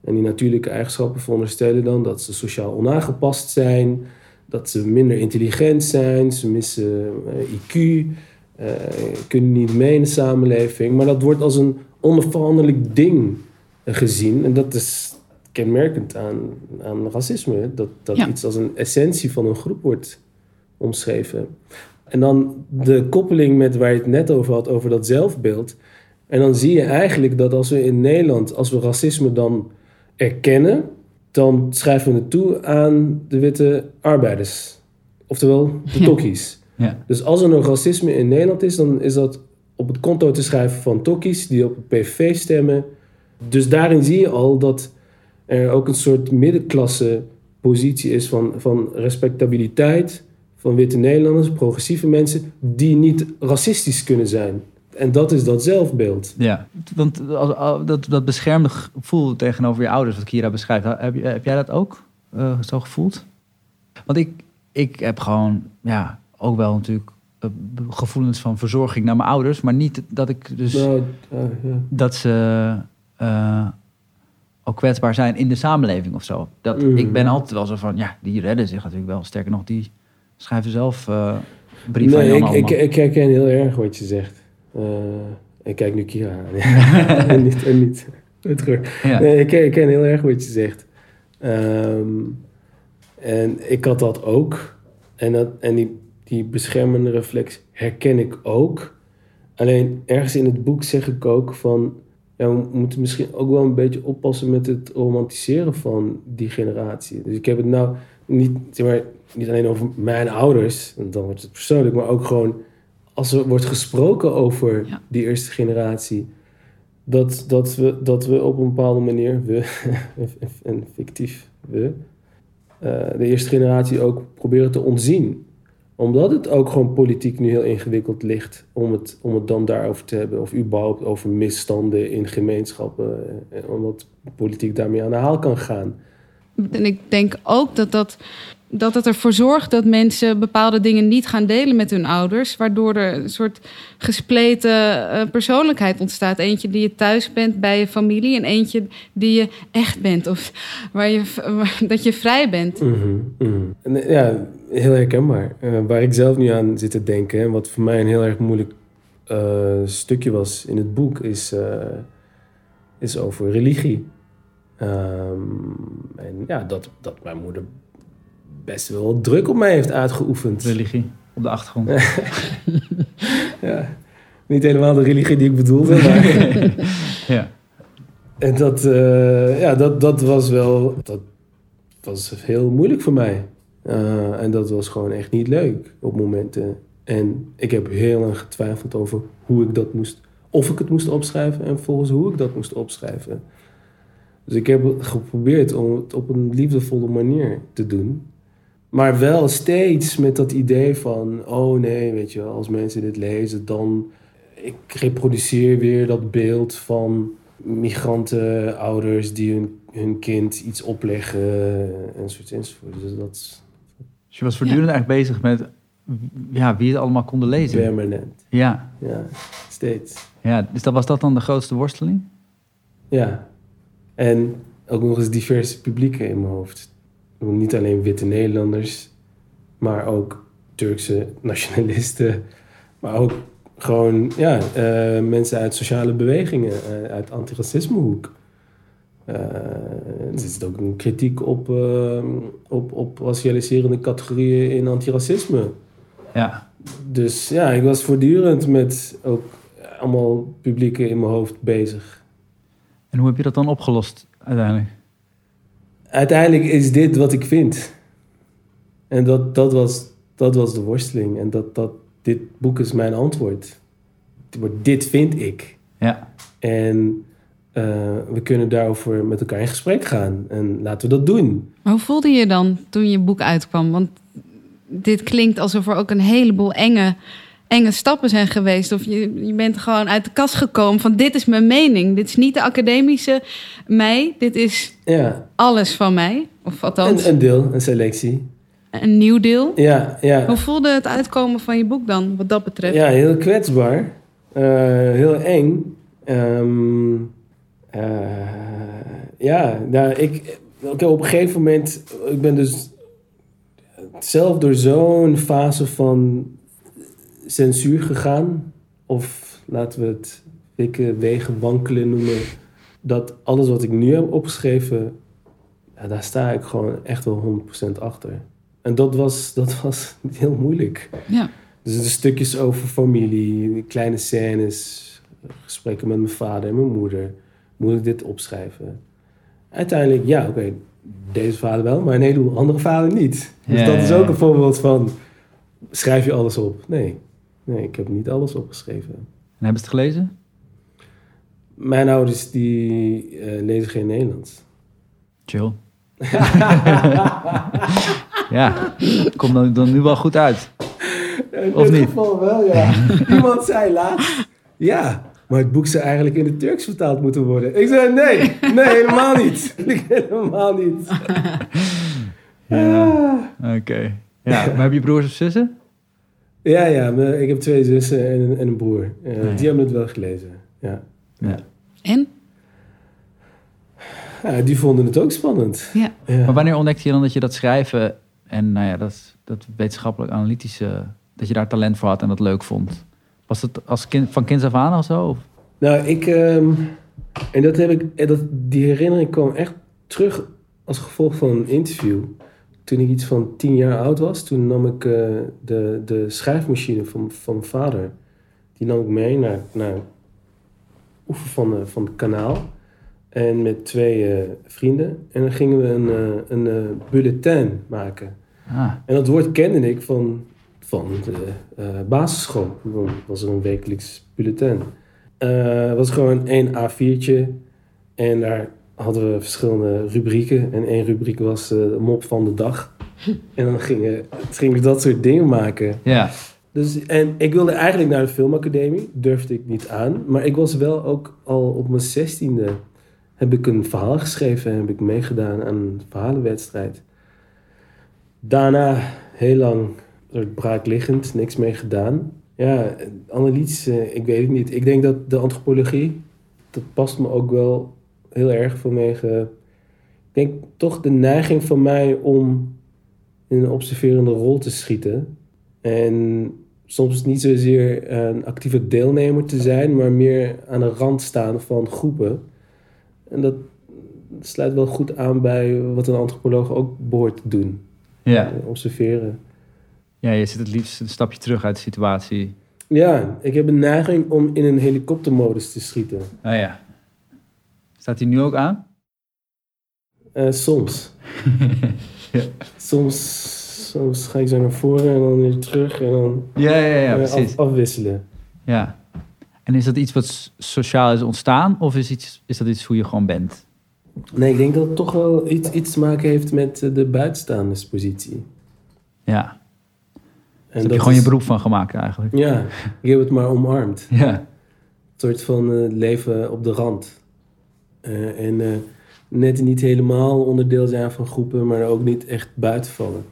En die natuurlijke eigenschappen veronderstellen dan dat ze sociaal onaangepast zijn, dat ze minder intelligent zijn, ze missen IQ, uh, kunnen niet mee in de samenleving. Maar dat wordt als een onveranderlijk ding gezien. En dat is kenmerkend aan, aan racisme. Dat, dat Ja. iets als een essentie van een groep wordt omschreven. En dan de koppeling met waar je het net over had, over dat zelfbeeld. En dan zie je eigenlijk dat als we in Nederland, als we racisme dan erkennen, dan schrijven we het toe aan de witte arbeiders. Oftewel de tokkies. Ja. Dus als er nog racisme in Nederland is, dan is dat op het konto te schrijven van tokkies die op het PVV stemmen. Dus daarin zie je al dat er ook een soort middenklasse positie is van, van respectabiliteit van witte Nederlanders, progressieve mensen, die niet racistisch kunnen zijn. En dat is dat zelfbeeld. Ja, want dat, dat beschermde gevoel tegenover je ouders, wat Kira beschrijft, heb, je- heb jij dat ook eh, zo gevoeld? Want ik, ik heb gewoon, ja, ook wel natuurlijk eh, gevoelens van verzorging naar mijn ouders, maar niet dat ik dus Nou, eh, ja. dat ze ook kwetsbaar zijn in de samenleving of zo. Dat, Mhm. Ik ben altijd wel zo van, ja, die redden zich natuurlijk wel. Sterker nog, die schrijven zelf eh brieven aan Nee, ik, ik, ik herken heel erg wat je zegt. Eh, ik kijk nu Kira aan. en niet, en niet ja. Nee, ik, ik ken heel erg wat je zegt. Ehm, en ik had dat ook. En, dat, en die, die beschermende reflex herken ik ook. Alleen ergens in het boek zeg ik ook van... Ja, we moeten misschien ook wel een beetje oppassen met het romantiseren van die generatie. Dus ik heb het nou niet, zeg maar, niet alleen over mijn ouders, want dan wordt het persoonlijk, maar ook gewoon als er wordt gesproken over Ja. die eerste generatie dat, dat, we, dat we op een bepaalde manier, we, en fictief we, eh, de eerste generatie ook proberen te ontzien. Omdat het ook gewoon politiek nu heel ingewikkeld ligt om het, om het dan daarover te hebben. Of überhaupt over misstanden in gemeenschappen. eh, Omdat politiek daarmee aan de haal kan gaan. En ik denk ook dat, dat, dat het ervoor zorgt dat mensen bepaalde dingen niet gaan delen met hun ouders. Waardoor er een soort gespleten eh, persoonlijkheid ontstaat. Eentje die je thuis bent bij je familie en eentje die je echt bent. Of waar je, dat je vrij bent. Mhm, mhm. Eh, ja, heel herkenbaar. Eh, waar ik zelf nu aan zit te denken, en wat voor mij een heel erg moeilijk stukje was in het boek, is, is over religie. Ehm, en ja, dat, dat mijn moeder best wel druk op mij heeft uitgeoefend. Religie op de achtergrond. Ja, niet helemaal de religie die ik bedoelde, maar... ja. En dat, eh, ja, dat, dat was wel dat was heel moeilijk voor mij. Eh, en dat was gewoon echt niet leuk op momenten. En ik heb heel lang getwijfeld over hoe ik dat moest, of ik het moest opschrijven en volgens hoe ik dat moest opschrijven. Dus ik heb geprobeerd om het op een liefdevolle manier te doen. Maar wel steeds met dat idee van, oh nee, weet je als mensen dit lezen, dan ik reproduceer weer dat beeld van migranten, ouders die hun, hun kind iets opleggen, enzovoort, enzovoort. Dus dat Dus je was voortdurend eigenlijk bezig met ja, wie het allemaal konden lezen. Permanent. Ja, Ja, steeds. ja. Dus dat, was dat dan de grootste worsteling? Ja. En ook nog eens diverse publieken in mijn hoofd. Niet alleen witte Nederlanders, maar ook Turkse nationalisten. Maar ook gewoon ja, eh, mensen uit sociale bewegingen, eh, uit antiracismehoek. Eh er zit ook een kritiek op, eh, op, op racialiserende categorieën in antiracisme. Ja, Dus ja, ik was voortdurend met ook allemaal publieken in mijn hoofd bezig. en hoe heb je dat dan opgelost uiteindelijk? Uiteindelijk is dit wat ik vind. En dat, dat, was, dat was de worsteling. En dat, dat, dit boek is mijn antwoord. Dit vind ik. Ja, En eh, we kunnen daarover met elkaar in gesprek gaan. En laten we dat doen. Maar hoe voelde je dan toen je boek uitkwam? Want dit klinkt alsof er ook een heleboel enge, enge stappen zijn geweest. Of je, je bent gewoon uit de kast gekomen van dit is mijn mening. Dit is niet de academische mij. Dit is Ja, alles van mij. Of althans, een, een deel, een selectie. een nieuw deel. Ja, ja. Hoe voelde het uitkomen van je boek dan, wat dat betreft? Ja, heel kwetsbaar. Eh, heel eng. Ehm, eh, ja, nou, ik, op een gegeven moment... Ik ben dus zelf door zo'n fase van censuur gegaan. Of laten we het wikken, wegen, wankelen noemen. Dat alles wat ik nu heb opgeschreven... Ja, daar sta ik gewoon echt wel 100% achter. En dat was, dat was heel moeilijk. Ja. Dus de stukjes over familie, kleine scènes, gesprekken met mijn vader en mijn moeder. Moet ik dit opschrijven? Uiteindelijk, ja, oké, deze vader wel, maar een heleboel andere vader niet. Dus Ja, dat is ja, ook een voorbeeld van, schrijf je alles op? Nee, nee, ik heb niet alles opgeschreven. en hebben ze het gelezen? Mijn ouders, die eh, lezen geen Nederlands. Chill. ja, komt dan, dan nu wel goed uit. In Of dit niet? geval wel, ja. Iemand zei laatst, ja, maar het boek zou eigenlijk in het Turks vertaald moeten worden. Ik zei, nee, nee, helemaal niet. helemaal niet. Ja, oké. Ja, maar heb je broers of zussen? Ja, ja, ik heb twee zussen en een, en een broer. Eh, ja. Die hebben het wel gelezen, ja. Ja. En? ja. Die vonden het ook spannend. Ja. Ja. Maar wanneer ontdekte je dan dat je dat schrijven en nou ja, dat, dat wetenschappelijk analytische, dat je daar talent voor had en dat leuk vond? Was het als kind, van kinds af aan al zo? Of? Nou, ik... ehm, en dat heb ik... en Dat, die herinnering kwam echt terug als gevolg van een interview. Toen ik iets van tien jaar oud was, toen nam ik eh, de, de schrijfmachine van, van mijn vader. Die nam ik mee naar, naar oever van, de, van het kanaal. En met twee eh, vrienden. En dan gingen we een, eh, een bulletin maken. Ah, En dat woord kende ik van, van de basisschool. Dan was er een wekelijks bulletin. Het was gewoon één A4'tje. En daar hadden we verschillende rubrieken. En één rubriek was eh, de mop van de dag. En dan gingen, ging ik dat soort dingen maken. ja. Dus, en ik wilde eigenlijk naar de filmacademie. Durfde ik niet aan. Maar ik was wel ook al op mijn zestiende... heb ik een verhaal geschreven en heb ik meegedaan aan een verhalenwedstrijd. Daarna heel lang soort braakliggend, niks mee gedaan. Ja, analytisch, eh, ik weet het niet. Ik denk dat de antropologie, dat past me ook wel heel erg vanwege... Ik denk toch de neiging van mij om in een observerende rol te schieten. En soms niet zozeer een actieve deelnemer te zijn, maar meer aan de rand staan van groepen. En dat sluit wel goed aan bij wat een antropoloog ook behoort te doen. Ja. Eh, Observeren. ja, je zit het liefst een stapje terug uit de situatie. Ja, ik heb een neiging om in een helikoptermodus te schieten. Ah ja. Staat hij nu ook aan? Eh, soms. Ja. soms. Soms ga ik zo naar voren en dan weer terug en dan Ja, ja, ja, eh, precies. af- afwisselen. Ja. En is dat iets wat sociaal is ontstaan of is, iets, is dat iets hoe je gewoon bent? Nee, ik denk dat het toch wel iets, iets te maken heeft met de buitenstaanderspositie. Ja. En Daar heb je gewoon is- je beroep van gemaakt eigenlijk. Ja, ik heb het maar omarmd. Ja. Een soort van eh, leven op de rand. Eh, en eh, net niet helemaal onderdeel zijn van groepen, maar ook niet echt buiten vallen.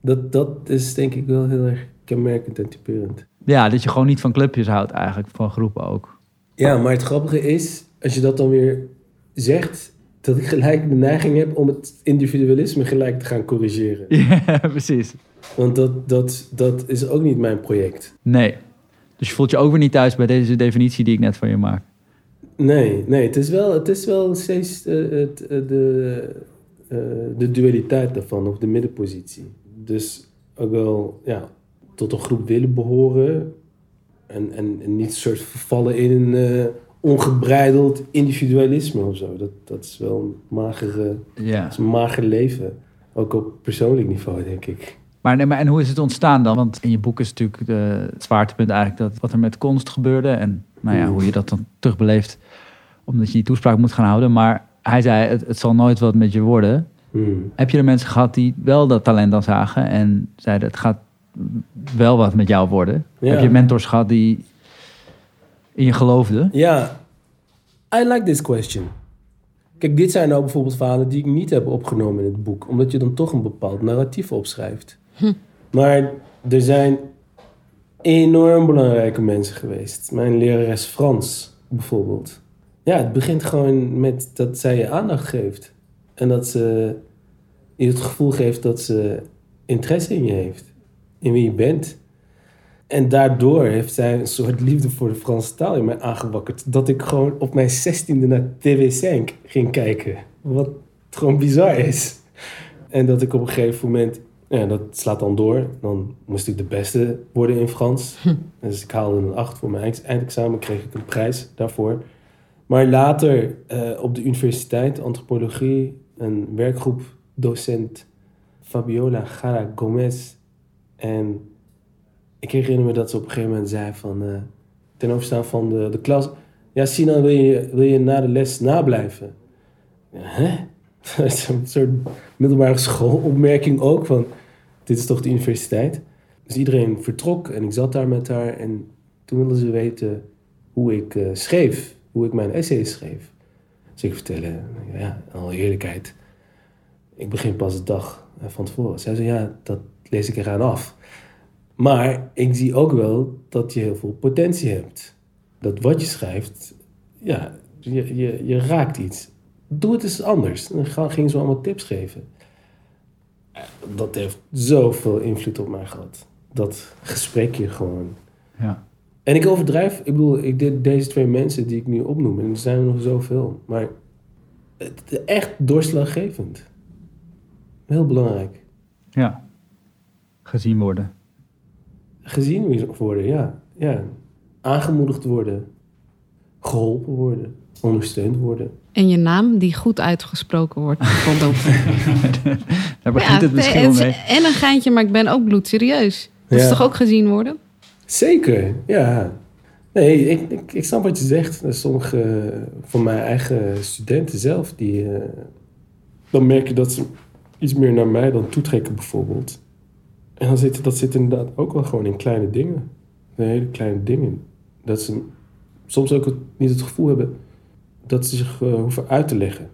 Dat, dat is denk ik wel heel erg kenmerkend en typerend. Ja, dat je gewoon niet van clubjes houdt eigenlijk, van groepen ook. Ja, maar het grappige is, als je dat dan weer zegt, dat ik gelijk de neiging heb om het individualisme gelijk te gaan corrigeren. Ja, precies. Want dat, dat, dat is ook niet mijn project. Nee. Dus je voelt je ook weer niet thuis bij deze definitie die ik net van je maak. Nee, nee, het is wel, het is wel steeds eh, het, eh, de, eh, de dualiteit daarvan, of de middenpositie. Dus ook wel ja, tot een groep willen behoren en, en, en niet soort vervallen in een ongebreideld individualisme of zo. Dat, dat is wel een magere, Ja. is een mager leven. Ook op persoonlijk niveau, denk ik. Maar, nee, maar en hoe is het ontstaan dan? Want in je boek is natuurlijk de, het zwaartepunt eigenlijk dat wat er met konst gebeurde. En nou ja, hoe je dat dan terugbeleeft, omdat je die toespraak moet gaan houden. Maar hij zei, het, het zal nooit wat met je worden. Hmm. Heb je er mensen gehad die wel dat talent dan zagen en zeiden, het gaat wel wat met jou worden? Ja. Heb je mentors gehad die in je geloofden? Ja, I like this question. Kijk, dit zijn nou bijvoorbeeld verhalen die ik niet heb opgenomen in het boek, omdat je dan toch een bepaald narratief opschrijft. Maar er zijn enorm belangrijke mensen geweest. Mijn lerares Frans bijvoorbeeld. Ja, het begint gewoon met dat zij je aandacht geeft. En dat ze je het gevoel geeft dat ze interesse in je heeft. In wie je bent. En daardoor heeft zij een soort liefde voor de Franse taal in mij aangewakkerd. Dat ik gewoon op mijn zestiende naar TV5 ging kijken. Wat gewoon bizar is. En dat ik op een gegeven moment... Ja, dat slaat dan door. Dan moest ik de beste worden in Frans. Dus ik haalde een 8 voor mijn eind- eindexamen. Kreeg ik een prijs daarvoor. Maar later eh, op de universiteit, antropologie... een werkgroep docent Fabiola Gara Gomez... En ik herinner me dat ze op een gegeven moment zei van... eh, ten overstaan van de, de klas... Ja, Sinan, wil je, wil je na de les nablijven? Ja, hè? Dat is een soort middelbare schoolopmerking ook van... Dit is toch de universiteit? Dus iedereen vertrok en ik zat daar met haar. En toen wilden ze weten hoe ik eh, schreef. Hoe ik mijn essay schreef. Dus ik vertelde, ja, in alle eerlijkheid... Ik begin pas de dag eh, van tevoren. Zij zei, ja, dat lees ik eraan af. Maar ik zie ook wel dat je heel veel potentie hebt. Dat wat je schrijft, ja, je, je, raakt iets. Doe het eens anders. Dan gingen ze allemaal tips geven. Dat heeft zoveel invloed op mij gehad. Dat gesprekje gewoon. Ja. En ik overdrijf, ik bedoel, ik dit, deze twee mensen die ik nu opnoem, en er zijn er nog zoveel. Maar het echt doorslaggevend. Heel belangrijk. ja. Gezien worden. gezien worden, ja. ja. Aangemoedigd worden, geholpen worden, ondersteund worden. En je naam die goed uitgesproken wordt. Daar begint het misschien en, mee. en een geintje, maar ik ben ook bloedserieus. Dat is Ja. toch ook gezien worden? Zeker, ja. Nee, ik, ik, ik snap wat je zegt. Er Sommige eh, van mijn eigen studenten zelf, die, eh, dan merk je dat ze iets meer naar mij dan toetrekken bijvoorbeeld. En dan zit, dat zit inderdaad ook wel gewoon in kleine dingen. In hele kleine dingen. Dat ze soms ook het- niet het gevoel hebben dat ze zich eh, hoeven uit te leggen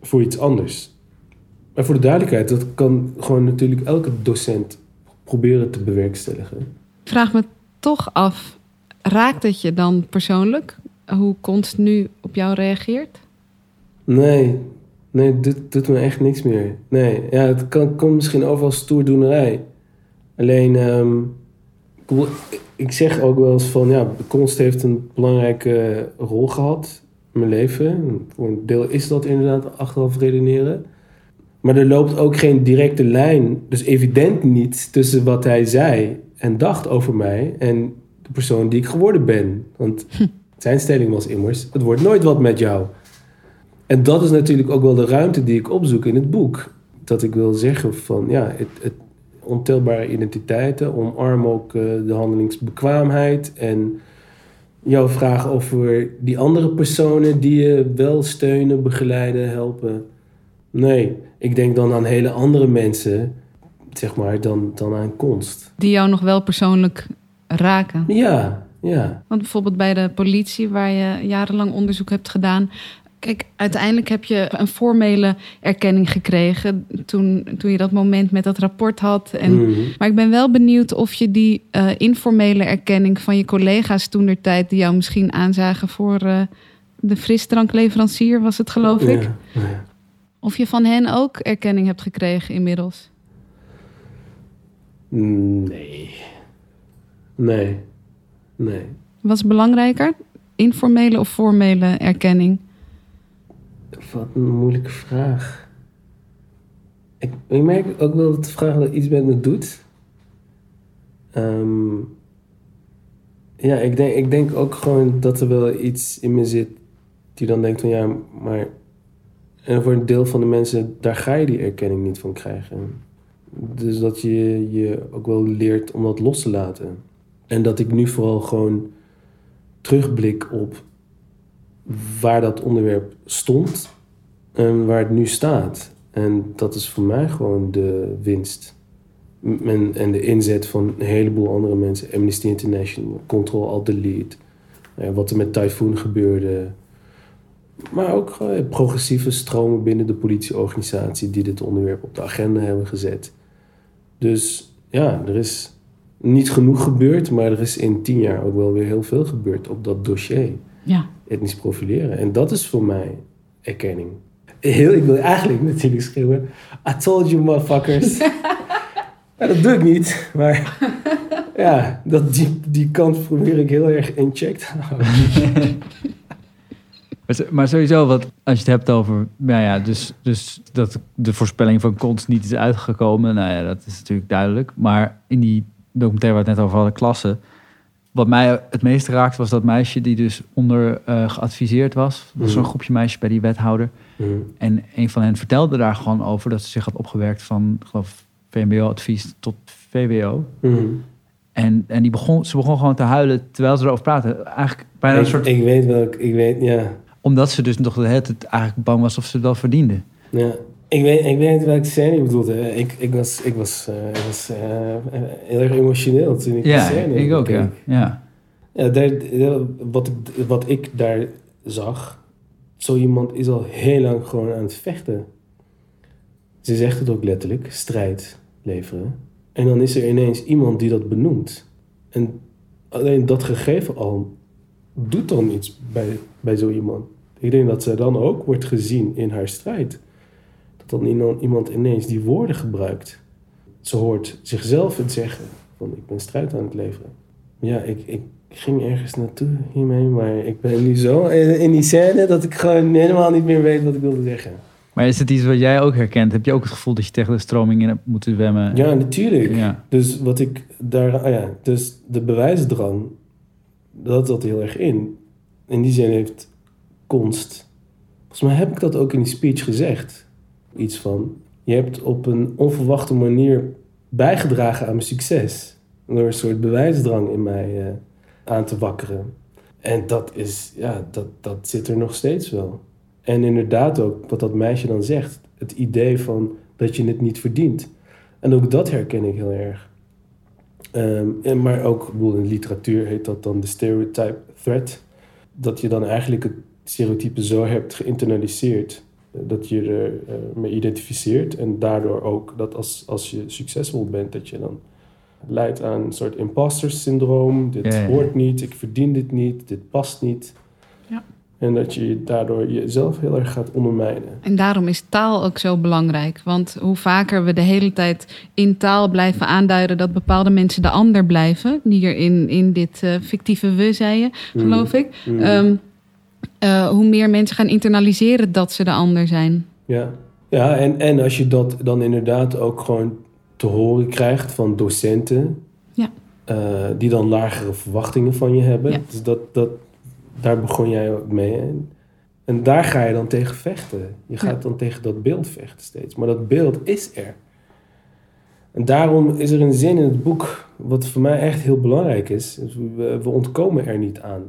voor iets anders. Maar voor de duidelijkheid, dat kan gewoon natuurlijk elke docent proberen te bewerkstelligen. Ik vraag me toch af, raakt het je dan persoonlijk? Hoe konst nu op jou reageert? Nee, nee, dit doet me echt niks meer. Nee, ja, het kan, komt misschien over als stoerdoenerij. Alleen, ehm, ik zeg ook wel eens van, ja, de kunst heeft een belangrijke rol gehad mijn leven. Voor een deel is dat inderdaad achteraf redeneren. Maar er loopt ook geen directe lijn, dus evident niet, tussen wat hij zei en dacht over mij en de persoon die ik geworden ben. Want zijn stelling was immers, het wordt nooit wat met jou. En dat is natuurlijk ook wel de ruimte die ik opzoek in het boek. Dat ik wil zeggen van ja, het, het ontelbare identiteiten, omarm ook eh, de handelingsbekwaamheid en jouw vraag over die andere personen die je wel steunen, begeleiden, helpen. Nee, ik denk dan aan hele andere mensen, zeg maar, dan, dan aan kunst. Die jou nog wel persoonlijk raken? Ja, ja. Want bijvoorbeeld bij de politie, waar je jarenlang onderzoek hebt gedaan, Kijk, uiteindelijk heb je een formele erkenning gekregen toen, toen je dat moment met dat rapport had. En, Mhm. Maar ik ben wel benieuwd of je die eh, informele erkenning van je collega's toen der tijd, die jou misschien aanzagen voor eh, de frisdrankleverancier, was het geloof ik. Ja, ja. Of je van hen ook erkenning hebt gekregen inmiddels. Nee. Nee. Nee. Wat is belangrijker? Informele of formele erkenning? Wat een moeilijke vraag. Ik, ik merk ook wel dat de vraag wel iets met me doet. Ehm, ja, ik denk, ik denk ook gewoon dat er wel iets in me zit die dan denkt van ja, maar... En voor een deel van de mensen, daar ga je die erkenning niet van krijgen. Dus dat je je ook wel leert om dat los te laten. En dat ik nu vooral gewoon terugblik op waar dat onderwerp stond en waar het nu staat. En dat is voor mij gewoon de winst. En, en de inzet van een heleboel andere mensen. Amnesty International, Control Alt Delete. Wat er met Typhoon gebeurde. Maar ook gewoon progressieve stromen binnen de politieorganisatie die dit onderwerp op de agenda hebben gezet. Dus ja, er is niet genoeg gebeurd, maar er is in tien jaar ook wel weer heel veel gebeurd op dat dossier Ja. etnisch profileren. En dat is voor mij erkenning. Heel, ik wil eigenlijk natuurlijk schreeuwen... I told you, motherfuckers. ja, dat doe ik niet. Maar ja, dat, die, die kant probeer ik heel erg in check te houden. Maar, sowieso, wat, als je het hebt over, nou ja, dus, dus dat de voorspelling van Kons niet is uitgekomen, nou ja, dat is natuurlijk duidelijk. Maar in die documentaire waar we het net over hadden, klasse, wat mij het meest raakte was dat meisje die dus onder eh, geadviseerd was. Dat was zo'n Mhm. groepje meisjes bij die wethouder. Mhm. En een van hen vertelde daar gewoon over dat ze zich had opgewerkt van, geloof, VMBO-advies tot VWO. Mhm. En, en die begon, ze begon gewoon te huilen terwijl ze erover praten. Eigenlijk bijna een soort... ik weet welk, ik weet, ja. Omdat ze dus nog de hele tijd eigenlijk bang was of ze het wel verdiende. ja. Ik weet, ik weet welke scène je bedoelt. hè. Ik, ik was, ik was, eh, ik was eh, heel erg emotioneel toen ik Ja, die scène ik ook, ja. ja. Ja, daar, daar- wat, ik, wat ik daar zag, zo iemand is al heel lang gewoon aan het vechten. Ze zegt het ook letterlijk, strijd leveren. En dan is er ineens iemand die dat benoemt. En alleen dat gegeven al doet dan iets bij, bij zo iemand. Ik denk dat zij dan ook wordt gezien in haar strijd. Dat dan iemand- ineens die woorden gebruikt. Ze hoort zichzelf het zeggen van ik ben strijd aan het leveren. Ja, ik, ik ging ergens naartoe hiermee, maar ik ben nu zo in in die scène dat ik gewoon helemaal niet meer weet wat ik wilde zeggen. Maar is het iets wat jij ook herkent? Heb je ook het gevoel dat je tegen de stroming in hebt moeten zwemmen? Ja, natuurlijk. Ja. Dus wat ik daar, ah ja, dus de bewijsdrang, dat zat heel erg in. In die zin heeft konst, volgens mij heb ik dat ook in die speech gezegd. Iets van, je hebt op een onverwachte manier bijgedragen aan mijn succes. Door een soort bewijsdrang in mij eh, aan te wakkeren. En dat is, ja, dat, dat zit er nog steeds wel. En inderdaad ook, wat dat meisje dan zegt, het idee van dat je het niet verdient. En ook dat herken ik heel erg. Ehm, en maar ook, in literatuur heet dat dan de stereotype threat. Dat je dan eigenlijk het stereotype zo hebt geïnternaliseerd dat je er eh, mee identificeert. En daardoor ook dat als, als je succesvol bent, dat je dan leidt aan een soort imposter syndroom. Dit Ja, ja, ja. hoort niet, ik verdien dit niet, dit past niet. Ja. En dat je daardoor jezelf heel erg gaat ondermijnen. En daarom is taal ook zo belangrijk. Want hoe vaker we de hele tijd in taal blijven aanduiden dat bepaalde mensen de ander blijven, die hier in, in dit eh, fictieve we zei je, geloof ik, Mm. ehm, eh, hoe meer mensen gaan internaliseren dat ze de ander zijn. Ja, ja en, en als je dat dan inderdaad ook gewoon te horen krijgt van docenten, Ja. eh, die dan lagere verwachtingen van je hebben. Ja. Dus dat, dat, daar begon jij ook mee. En, en daar ga je dan tegen vechten. Je gaat Ja. dan tegen dat beeld vechten steeds. Maar dat beeld is er. En daarom is er een zin in het boek, wat voor mij echt heel belangrijk is. is we, we ontkomen er niet aan.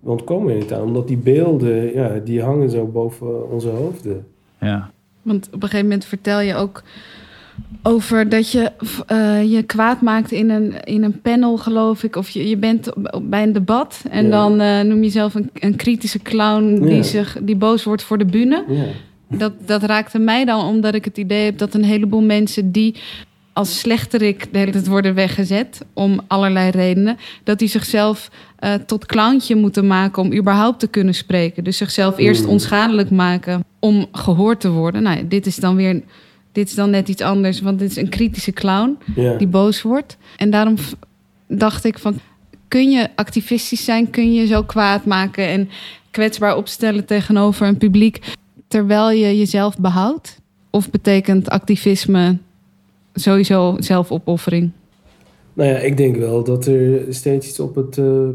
We ontkomen er niet aan, omdat die beelden, ja, die hangen zo boven onze hoofden. Ja. Want op een gegeven moment vertel je ook over dat je eh, je kwaad maakt in een, in een panel, geloof ik. Of je, je bent bij een debat en Ja. dan eh, noem je jezelf een, een kritische clown die, Ja. zich, die boos wordt voor de bühne. Ja. Dat, dat raakte mij dan omdat ik het idee heb dat een heleboel mensen die als slechterik de hele tijd worden weggezet om allerlei redenen, dat die zichzelf eh, tot clowntje moeten maken om überhaupt te kunnen spreken. Dus zichzelf eerst onschadelijk maken om gehoord te worden. Nou, dit is dan weer, dit is dan net iets anders, want dit is een kritische clown die boos wordt. En daarom dacht ik van, kun je activistisch zijn? Kun je zo kwaad maken en kwetsbaar opstellen tegenover een publiek terwijl je jezelf behoudt? Of betekent activisme sowieso zelfopoffering? Nou ja, ik denk wel dat er steeds iets op het. eh,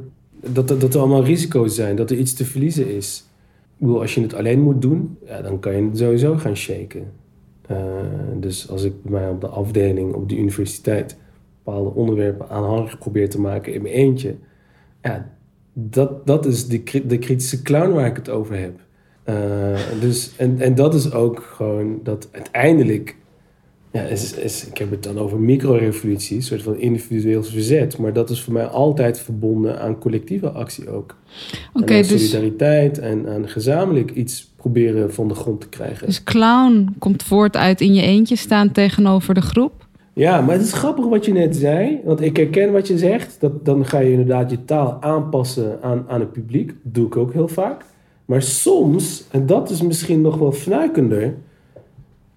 dat, dat, er allemaal risico's zijn, dat er iets te verliezen is. Ik bedoel, als je het alleen moet doen, ja, dan kan je het sowieso gaan shaken. Eh, dus als ik bij mij op de afdeling op de universiteit bepaalde onderwerpen aanhangig probeer te maken in mijn eentje, ja, dat, dat is de, de kritische clown waar ik het over heb. Eh, dus, en, en dat is ook gewoon dat uiteindelijk ja, is, is, ik heb het dan over microrevoluties, een soort van individueel verzet. Maar dat is voor mij altijd verbonden aan collectieve actie ook. En aan dus, solidariteit en aan gezamenlijk iets proberen van de grond te krijgen. dus clown komt voort uit in je eentje staan tegenover de groep. Ja, maar het is grappig wat je net zei. Want ik herken wat je zegt. Dat, dan ga je inderdaad je taal aanpassen aan, aan het publiek. Dat doe ik ook heel vaak. Maar soms, en dat is misschien nog wel fnuikender...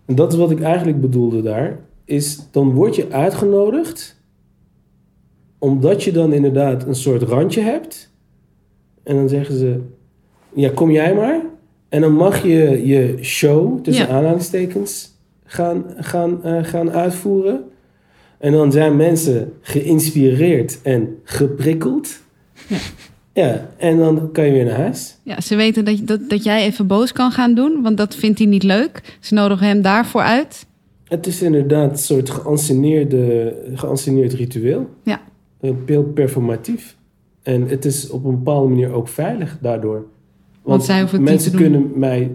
en dat is wat ik eigenlijk bedoelde daar... is dan word je uitgenodigd... omdat je dan inderdaad een soort randje hebt... en dan zeggen ze... ja, kom jij maar... en dan mag je je show, tussen Ja. aanhalingstekens... gaan, gaan, eh, gaan uitvoeren... En dan zijn mensen geïnspireerd en geprikkeld. Ja. Ja, en dan kan je weer naar huis. Ja, ze weten dat, dat, dat jij even boos kan gaan doen, want dat vindt hij niet leuk. Ze nodigen hem daarvoor uit. Het is inderdaad een soort geanceneerd ritueel. Ja. Een heel performatief. En het is op een bepaalde manier ook veilig daardoor. Want, zij hoeven het niet mensen te doen. kunnen mij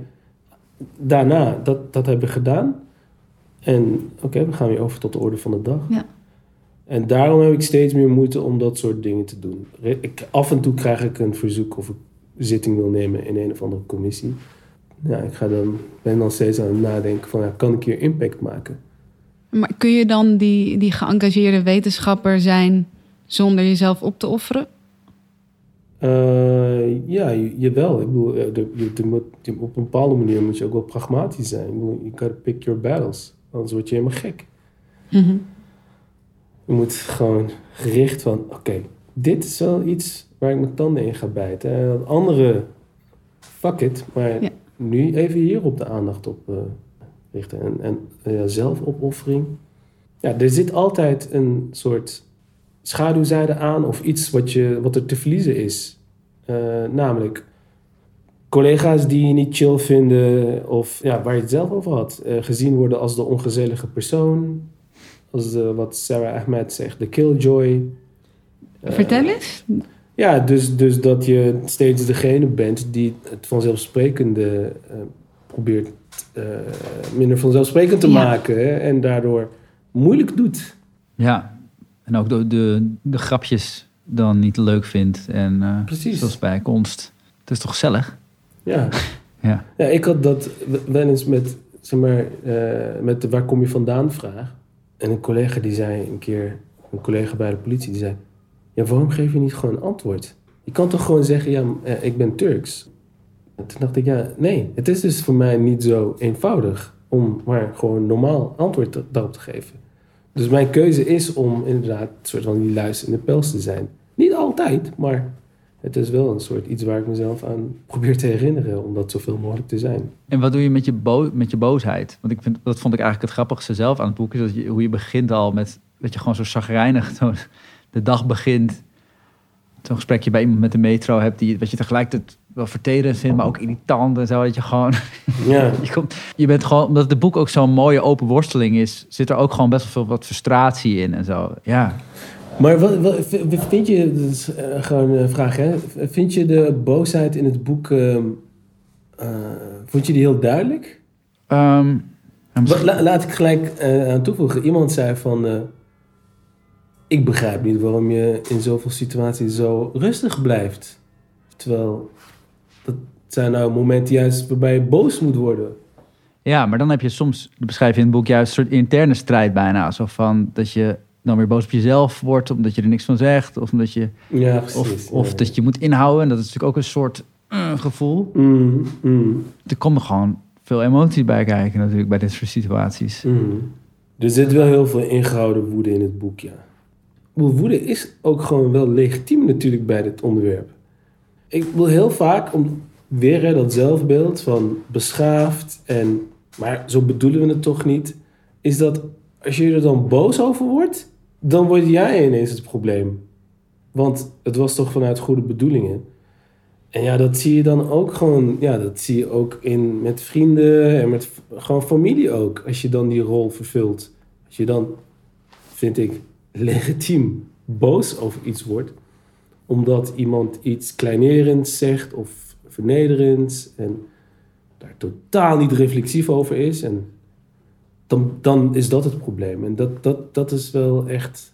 daarna dat, dat hebben gedaan. En oké, we gaan weer over tot de orde van de dag. Ja. En daarom heb ik steeds meer moeite om dat soort dingen te doen. Ik, af en toe krijg ik een verzoek of ik zitting wil nemen in een of andere commissie. Ja, ik ga dan, ben dan steeds aan het nadenken van, ja, kan ik hier impact maken? Maar kun je dan die, die geëngageerde wetenschapper zijn zonder jezelf op te offeren? Eh, ja, je- jawel. Ik bedoel, eh, op een bepaalde manier moet je ook wel pragmatisch zijn. Je gotta pick your battles. Anders word je helemaal gek. Mhm. Je moet gewoon gericht van, oké, dit is wel iets waar ik mijn tanden in ga bijten. En dat andere, fuck it. Maar Ja. nu even hier op de aandacht op eh, richten. En, en eh, zelfopoffering. Ja, er zit altijd een soort schaduwzijde aan of iets wat, je, wat er te verliezen is. Eh, namelijk collega's die je niet chill vinden of ja, waar je het zelf over had. gezien worden als de ongezellige persoon. Als de, wat Sarah Ahmed zegt, de killjoy. Eh, Vertel eens. Ja, dus, dus dat je steeds degene bent die het vanzelfsprekende eh, probeert eh, minder vanzelfsprekend te Ja. maken. Hè, en daardoor moeilijk doet. Ja, en ook de, de, de grapjes dan niet leuk vindt. En eh, Precies. zoals bij konst. Het is toch gezellig? Ja. Ja. ja, ik had dat wel eens met, zeg maar, eh, met de waar kom je vandaan vraag. En een collega die zei een keer, een collega bij de politie, die zei... Ja, waarom geef je niet gewoon een antwoord? Je kan toch gewoon zeggen, ja, eh, ik ben Turks. En toen dacht ik, ja, nee, het is dus voor mij niet zo eenvoudig om maar gewoon normaal antwoord da- daarop te geven. Dus mijn keuze is om inderdaad een soort van die luis in de pels te zijn. Niet altijd, maar het is wel een soort iets waar ik mezelf aan probeer te herinneren om dat zoveel mogelijk te zijn. En wat doe je met je, bo met je boosheid? Want ik vind, dat vond ik eigenlijk het grappigste zelf aan het boek. Is dat je, hoe je begint al met dat je gewoon zo zagrijnig de dag begint. Zo'n gesprekje bij iemand met de metro hebt die wat je tegelijkertijd wel verterend vindt, maar ook irritant en zo. Dat je gewoon Ja, je, komt, je bent gewoon, omdat het boek ook zo'n mooie open worsteling is, zit er ook gewoon best wel veel wat frustratie in en zo. Ja. Maar wat, vind je, dat is eh, gewoon een vraag hè, vind je de boosheid in het boek, eh, vond je die heel duidelijk? Ehm, misschien- la- laat ik gelijk eh, aan toevoegen. Iemand zei van... ik begrijp niet waarom je in zoveel situaties zo rustig blijft. Terwijl, dat zijn nou momenten juist waarbij je boos moet worden. Ja, maar dan heb je soms, dat beschrijf je in het boek, juist een soort interne strijd bijna. Zo van dat je dan weer boos op jezelf wordt omdat je er niks van zegt. Of omdat je, Ja, precies. of, of ja. dat je moet inhouden. En dat is natuurlijk ook een soort eh, gevoel. Mm, mm, Er komt er gewoon veel emotie bij kijken natuurlijk bij dit soort situaties. mm. Er zit wel heel veel ingehouden woede in het boek, ja. Woede is ook gewoon wel legitiem natuurlijk bij dit onderwerp. Ik wil heel vaak, om weer hè, dat zelfbeeld van beschaafd en... Maar zo bedoelen we het toch niet. Is dat als je er dan boos over wordt, dan word jij ineens het probleem. Want het was toch vanuit goede bedoelingen. En ja, dat zie je dan ook gewoon, ja, dat zie je ook in, met vrienden en met gewoon familie ook. Als je dan die rol vervult. Als je dan, vind ik, legitiem boos over iets wordt. Omdat iemand iets kleinerends zegt of vernederends. En daar totaal niet reflexief over is. En dan, dan is dat het probleem. En dat, dat, dat is wel echt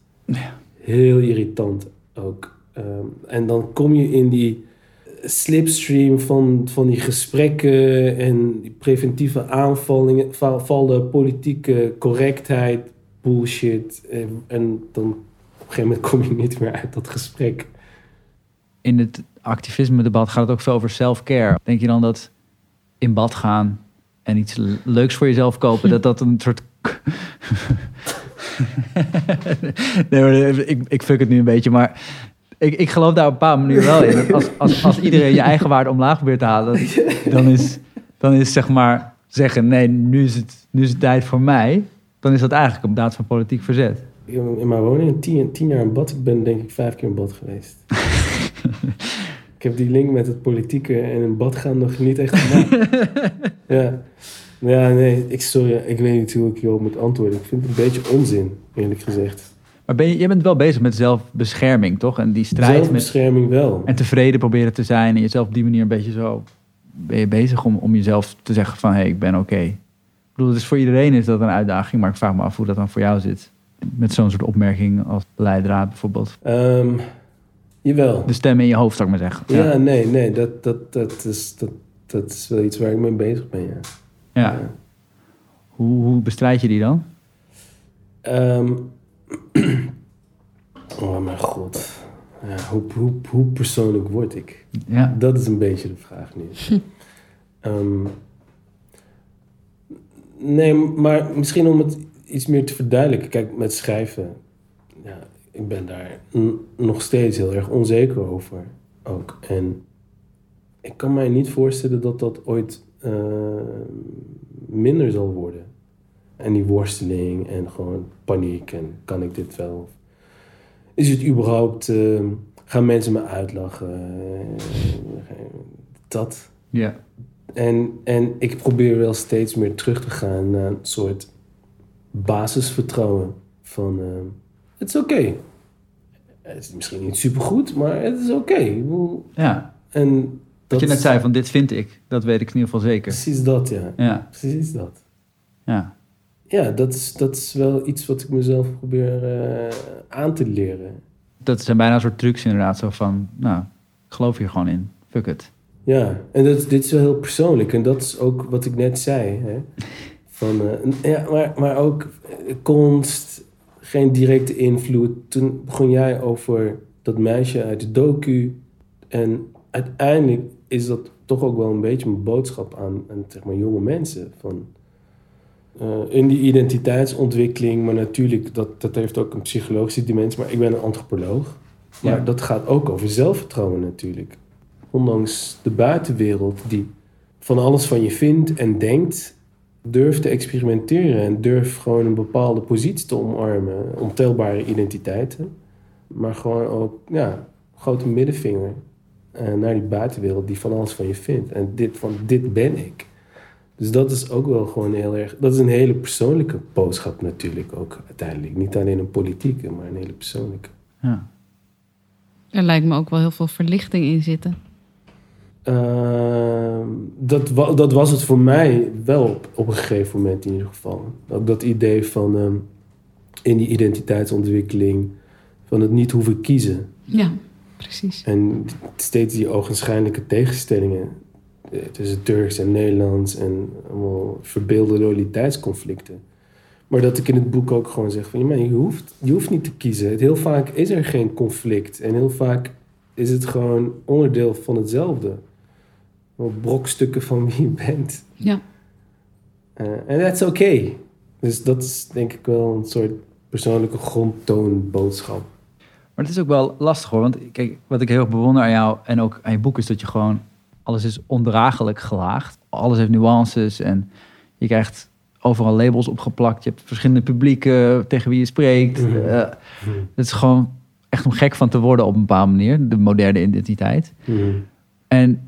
heel irritant ook. Ehm, en dan kom je in die slipstream van, van die gesprekken en die preventieve aanvallingen, va- vallen, politieke correctheid, bullshit. En, en dan op een gegeven moment kom je niet meer uit dat gesprek. In het activisme-debat gaat het ook veel over self-care. Denk je dan dat in bad gaan en iets le- leuks voor jezelf kopen, dat dat een soort... nee, maar ik, ik fuck het nu een beetje, maar ik, ik geloof daar op een bepaalde manier wel in. Als, als, als iedereen je eigen waarde omlaag probeert te halen, dan is, dan is zeg maar zeggen, nee, nu is, het, nu is het tijd voor mij. Dan is dat eigenlijk een daad van politiek verzet. In mijn woning tien, tien jaar in bad. Ik ben denk ik vijf keer in bad geweest. ik heb die link met het politieke en in bad gaan nog niet echt gemaakt. ja. ja, nee, ik, sorry, ik weet niet hoe ik hierop moet antwoorden. Ik vind het een beetje onzin, eerlijk gezegd. Maar ben je, jij bent wel bezig met zelfbescherming, toch? En die strijd met, Zelfbescherming wel. en tevreden proberen te zijn en jezelf op die manier een beetje zo... Ben je bezig om, om jezelf te zeggen van, hé, hey, ik ben oké. Ik bedoel, dus voor iedereen is dat een uitdaging, maar ik vraag me af hoe dat dan voor jou zit. Met zo'n soort opmerking als leidraad bijvoorbeeld. Ehm, jawel. De stem in je hoofd, zou ik maar zeggen. Ja, nee, nee, dat, dat, dat, is, dat, dat is wel iets waar ik mee bezig ben, ja. ja. Hoe, hoe bestrijd je die dan? Ehm, oh mijn god. Ja, hoe, hoe, hoe persoonlijk word ik? Ja, Dat is een beetje de vraag nu. Ehm, nee, maar misschien om het iets meer te verduidelijken. Kijk, met schrijven, ja, ik ben daar nog steeds heel erg onzeker over. Ook. En ik kan mij niet voorstellen dat dat ooit eh, minder zal worden. En die worsteling en gewoon paniek en kan ik dit wel? Is het überhaupt, eh, gaan mensen me uitlachen? Dat. ja. En, en ik probeer wel steeds meer terug te gaan naar een soort basisvertrouwen. Van, eh, het is oké. Het is misschien niet supergoed, maar het is oké. Ja. En Dat je net zei van, dit vind ik. Dat weet ik in ieder geval zeker. precies dat, ja. Ja, Precies dat. ja. Ja, dat is, dat is wel iets wat ik mezelf probeer eh, aan te leren. Dat zijn bijna een soort trucs inderdaad. Zo van, nou, ik geloof hier gewoon in. Fuck it. Ja, en dat, dit is wel heel persoonlijk. En dat is ook wat ik net zei. Hè? Van, eh, ja, maar, maar ook eh, konst, geen directe invloed. Toen begon jij over dat meisje uit de docu. En uiteindelijk is dat toch ook wel een beetje mijn boodschap aan, aan zeg maar, jonge mensen. Van, eh, in die identiteitsontwikkeling, maar natuurlijk, dat, dat heeft ook een psychologische dimensie. Maar ik ben een antropoloog. Maar Ja. dat gaat ook over zelfvertrouwen natuurlijk. Ondanks de buitenwereld die van alles van je vindt en denkt, durf te experimenteren en durf gewoon een bepaalde positie te omarmen. Ontelbare identiteiten. Maar gewoon ook, ja, grote middenvinger naar die buitenwereld die van alles van je vindt. En dit van, dit ben ik. Dus dat is ook wel gewoon heel erg, dat is een hele persoonlijke boodschap natuurlijk ook uiteindelijk. Niet alleen een politieke, maar een hele persoonlijke. Ja. Er lijkt me ook wel heel veel verlichting in zitten. Ehm, dat, wa- dat was het voor mij wel op, op een gegeven moment in ieder geval. Ook dat idee van ehm, in die identiteitsontwikkeling van het niet hoeven kiezen. Ja, precies. En steeds die ogenschijnlijke tegenstellingen eh, tussen Turks en Nederlands en allemaal verbeelde loyaliteitsconflicten. Maar dat ik in het boek ook gewoon zeg van, je hoeft, je hoeft niet te kiezen. Heel vaak is er geen conflict en heel vaak is het gewoon onderdeel van hetzelfde. Brokstukken van wie je bent. Ja. Eh, En that's okay. Dus dat is denk ik wel een soort persoonlijke grondtoonboodschap. Maar het is ook wel lastig hoor. Want kijk, wat ik heel erg bewonder aan jou en ook aan je boek is dat je gewoon alles is ondraaglijk gelaagd. Alles heeft nuances en je krijgt overal labels opgeplakt. Je hebt verschillende publieken tegen wie je spreekt. Mhm. Eh, het is gewoon echt om gek van te worden op een bepaalde manier, de moderne identiteit. En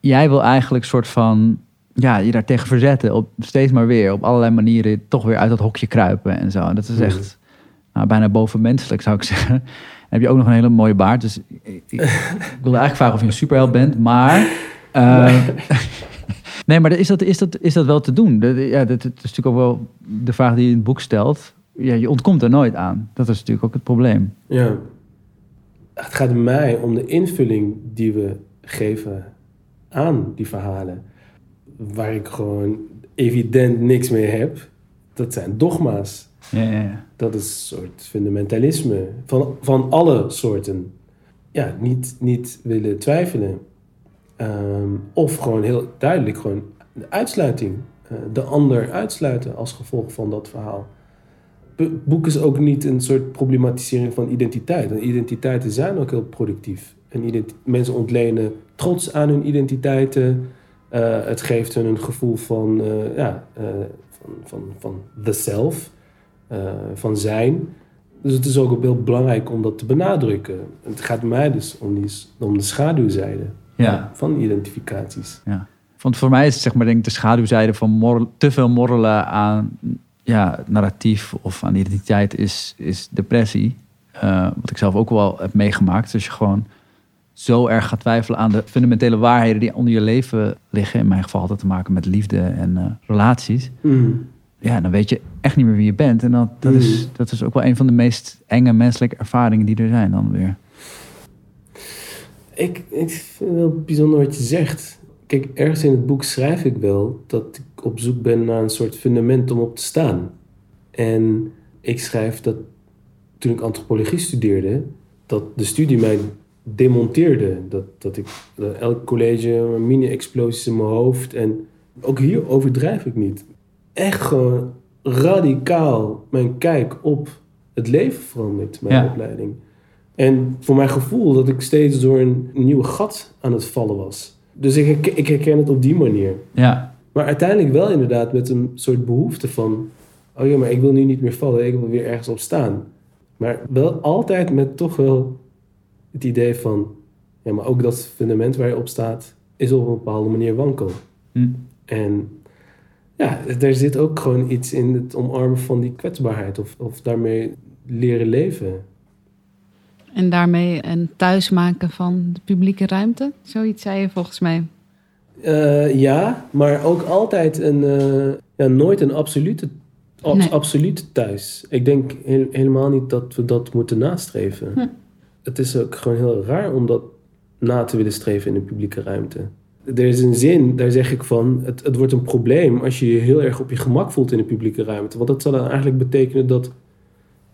jij wil eigenlijk soort van ja, je daar tegen verzetten. Op, steeds maar weer op allerlei manieren toch weer uit dat hokje kruipen en zo. En dat is Mhm. echt nou, bijna bovenmenselijk zou ik zeggen. Heb je ook nog een hele mooie baard. Dus ik, ik, ik wilde eigenlijk vragen of je een superheld bent. Maar eh, nee, maar is dat, is, dat, is dat wel te doen? Ja, dat, dat is natuurlijk ook wel de vraag die je in het boek stelt. Ja, je ontkomt er nooit aan. Dat is natuurlijk ook het probleem. Ja. Het gaat mij om de invulling die we geven aan die verhalen. Waar ik gewoon evident niks mee heb. Dat zijn dogma's. Ja. Dat is een soort fundamentalisme. Van, van alle soorten. Ja, niet, niet willen twijfelen. Ehm, of gewoon heel duidelijk gewoon de uitsluiting. eh, de ander uitsluiten als gevolg van dat verhaal. Het boek is ook niet een soort problematisering van identiteit. En identiteiten zijn ook heel productief. En mensen ontlenen trots aan hun identiteiten. Eh, het geeft hun een gevoel van, eh, ja, van, van, van the self, van zijn. Dus het is ook heel belangrijk om dat te benadrukken. Het gaat mij dus om, die, om de schaduwzijde Ja. van identificaties. Ja. Want voor mij is het zeg maar denk ik de schaduwzijde van morrel- te veel morrelen aan ja, narratief of aan identiteit is, is depressie. Eh, wat ik zelf ook wel heb meegemaakt. Dus je gewoon zo erg gaat twijfelen aan de fundamentele waarheden die onder je leven liggen. In mijn geval had het te maken met liefde en eh, relaties. Ja, dan weet je echt niet meer wie je bent. En dat, dat, is, dat is ook wel een van de meest enge menselijke ervaringen die er zijn dan weer. Ik, ik vind het wel bijzonder wat je zegt. Kijk, ergens in het boek schrijf ik wel dat ik op zoek ben naar een soort fundament om op te staan. En ik schrijf dat toen ik antropologie studeerde, dat de studie mij demonteerde. Dat, dat ik dat elk college mini-explosies in mijn hoofd. En ook hier overdrijf ik niet. Echt gewoon radicaal mijn kijk op het leven veranderd, mijn Ja. opleiding. En voor mijn gevoel dat ik steeds door een nieuwe gat aan het vallen was. Dus ik, herken- ik herken het op die manier. Ja, Maar uiteindelijk wel inderdaad met een soort behoefte van... Oh ja, maar ik wil nu niet meer vallen. Ik wil weer ergens op staan. Maar wel altijd met toch wel het idee van... Ja, maar ook dat fundament waar je op staat... is op een bepaalde manier wankel. Hm. En ja, er zit ook gewoon iets in het omarmen van die kwetsbaarheid. Of, of daarmee leren leven. En daarmee een thuismaken van de publieke ruimte. Zoiets zei je volgens mij. Eh, ja, maar ook altijd een, eh, ja, nooit een absolute, Nee. absolute thuis. Ik denk he- helemaal niet dat we dat moeten nastreven. Hm. Het is ook gewoon heel raar om dat na te willen streven in de publieke ruimte. Er is een zin, daar zeg ik van, het, het wordt een probleem als je je heel erg op je gemak voelt in de publieke ruimte. Want dat zou dan eigenlijk betekenen dat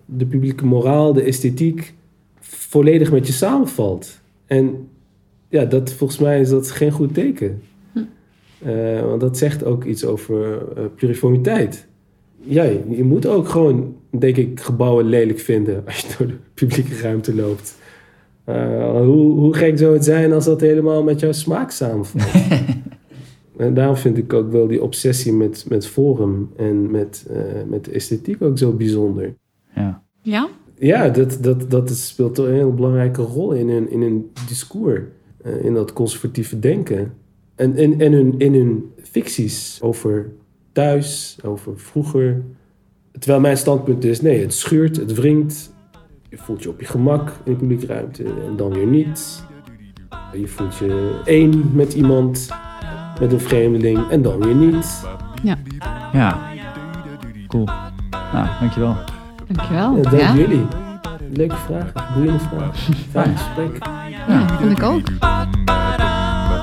de publieke moraal, de esthetiek, volledig met je samenvalt. En ja, dat, volgens mij is dat geen goed teken. Eh, want dat zegt ook iets over eh, pluriformiteit. Ja, je, je moet ook gewoon, denk ik, gebouwen lelijk vinden als je door de publieke ruimte loopt. Eh, hoe, hoe gek zou het zijn als dat helemaal met jouw smaak samenvalt? en daarom vind ik ook wel die obsessie met, met vorm en met, eh, met de esthetiek ook zo bijzonder. ja. Ja? Ja, dat, dat, dat speelt toch een heel belangrijke rol in hun, in hun discours. eh, in dat conservatieve denken. En, en, en hun, in hun ficties over thuis, over vroeger. Terwijl mijn standpunt is, nee, het schuurt, het wringt. Je voelt je op je gemak in de publieke ruimte en dan weer niet. Je voelt je één met iemand, met een vreemdeling en dan weer niet. Ja. Cool. Nou, dankjewel. Dankjewel. Ja, dank Ja, jullie. Leuke vragen, boeiende vragen. Fijn gesprek. ja vond ik ook.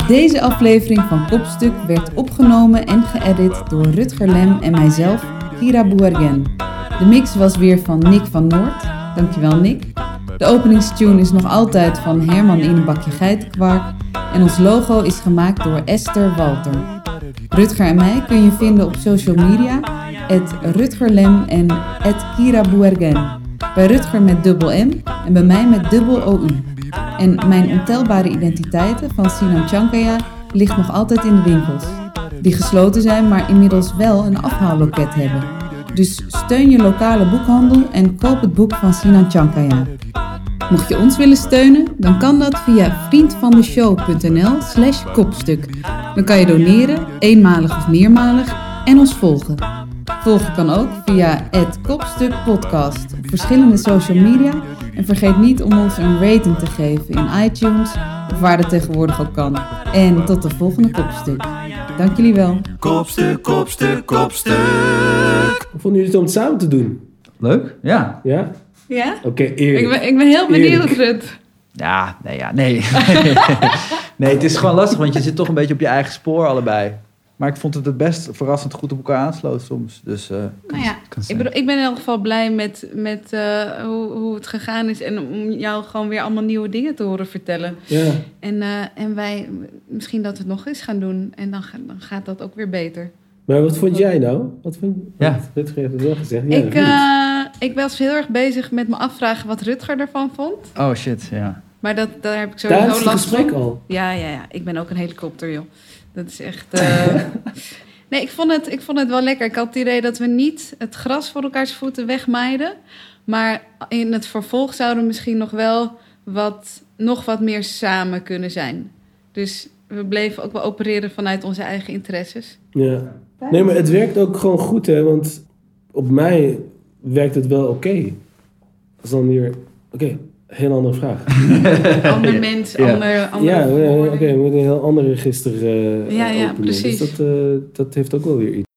Deze aflevering van Kopstuk werd opgenomen en geëdit door Rutger Lem en mijzelf, Kira Boergen. De mix was weer van Nick van Noord. Dankjewel Nick. De openingstune is nog altijd van Herman in een bakje geitenkwark. En ons logo is gemaakt door Esther Walter. Rutger en mij kun je vinden op social media, Rutgerlem en Kira Boergen. Bij Rutger met dubbel M en bij mij met dubbel OU. En mijn ontelbare identiteiten van Sinan Chankaya ligt nog altijd in de winkels. Die gesloten zijn, maar inmiddels wel een afhaalloket hebben. Dus steun je lokale boekhandel en koop het boek van Sinan Chankaya. Mocht je ons willen steunen, dan kan dat via vriendvandeshow.nl slash kopstuk. Dan kan je doneren, eenmalig of meermalig, en ons volgen. Volgen kan ook via het op verschillende social media. En vergeet niet om ons een rating te geven in iTunes of waar dat tegenwoordig ook kan. En tot de volgende Kopstuk. Dank jullie wel. Kopstuk, kopstuk, kopstuk. Hoe vonden jullie het om het samen te doen? Leuk? Ja. Ja? Ja? Oké, eerlijk. Ik ben, ik ben heel benieuwd. Rut. Ja, nee, ja, nee. nee, het is gewoon lastig, want je zit toch een beetje op je eigen spoor allebei. Maar ik vond het het best verrassend goed op elkaar aansloot soms. Dus, eh Nou ja, kan ik, bedoel, ik ben in elk geval blij met, met eh, hoe, hoe het gegaan is. En om jou gewoon weer allemaal nieuwe dingen te horen vertellen. Ja. En, eh, en wij, misschien dat we het nog eens gaan doen. En dan, dan gaat dat ook weer beter. Maar wat vond jij nou? Wat vond Ja. Rutger heeft het wel gezegd. Ja, ik, eh, ik was heel erg bezig met me afvragen wat Rutger ervan vond. Oh shit, ja. Maar dat, daar heb ik Daar is sowieso het last gesprek van. al. Ja, ja, ja. Ik ben ook een helikopter, joh. Dat is echt... eh, nee, ik vond, het, ik vond het wel lekker. Ik had het idee dat we niet het gras voor elkaars voeten wegmaaiden. Maar in het vervolg zouden we misschien nog wel wat, nog wat meer samen kunnen zijn. Dus we bleven ook wel opereren vanuit onze eigen interesses. Ja. Nee, maar het werkt ook gewoon goed, hè? Want op mij werkt het wel oké. Dat is dan weer... Oké, heel andere vraag. Ander mens, Ja. ander, andere ja, ja, oké, we moeten een heel ander register eh Ja, ja, openen. precies. Dus dat, eh, dat heeft ook wel weer iets.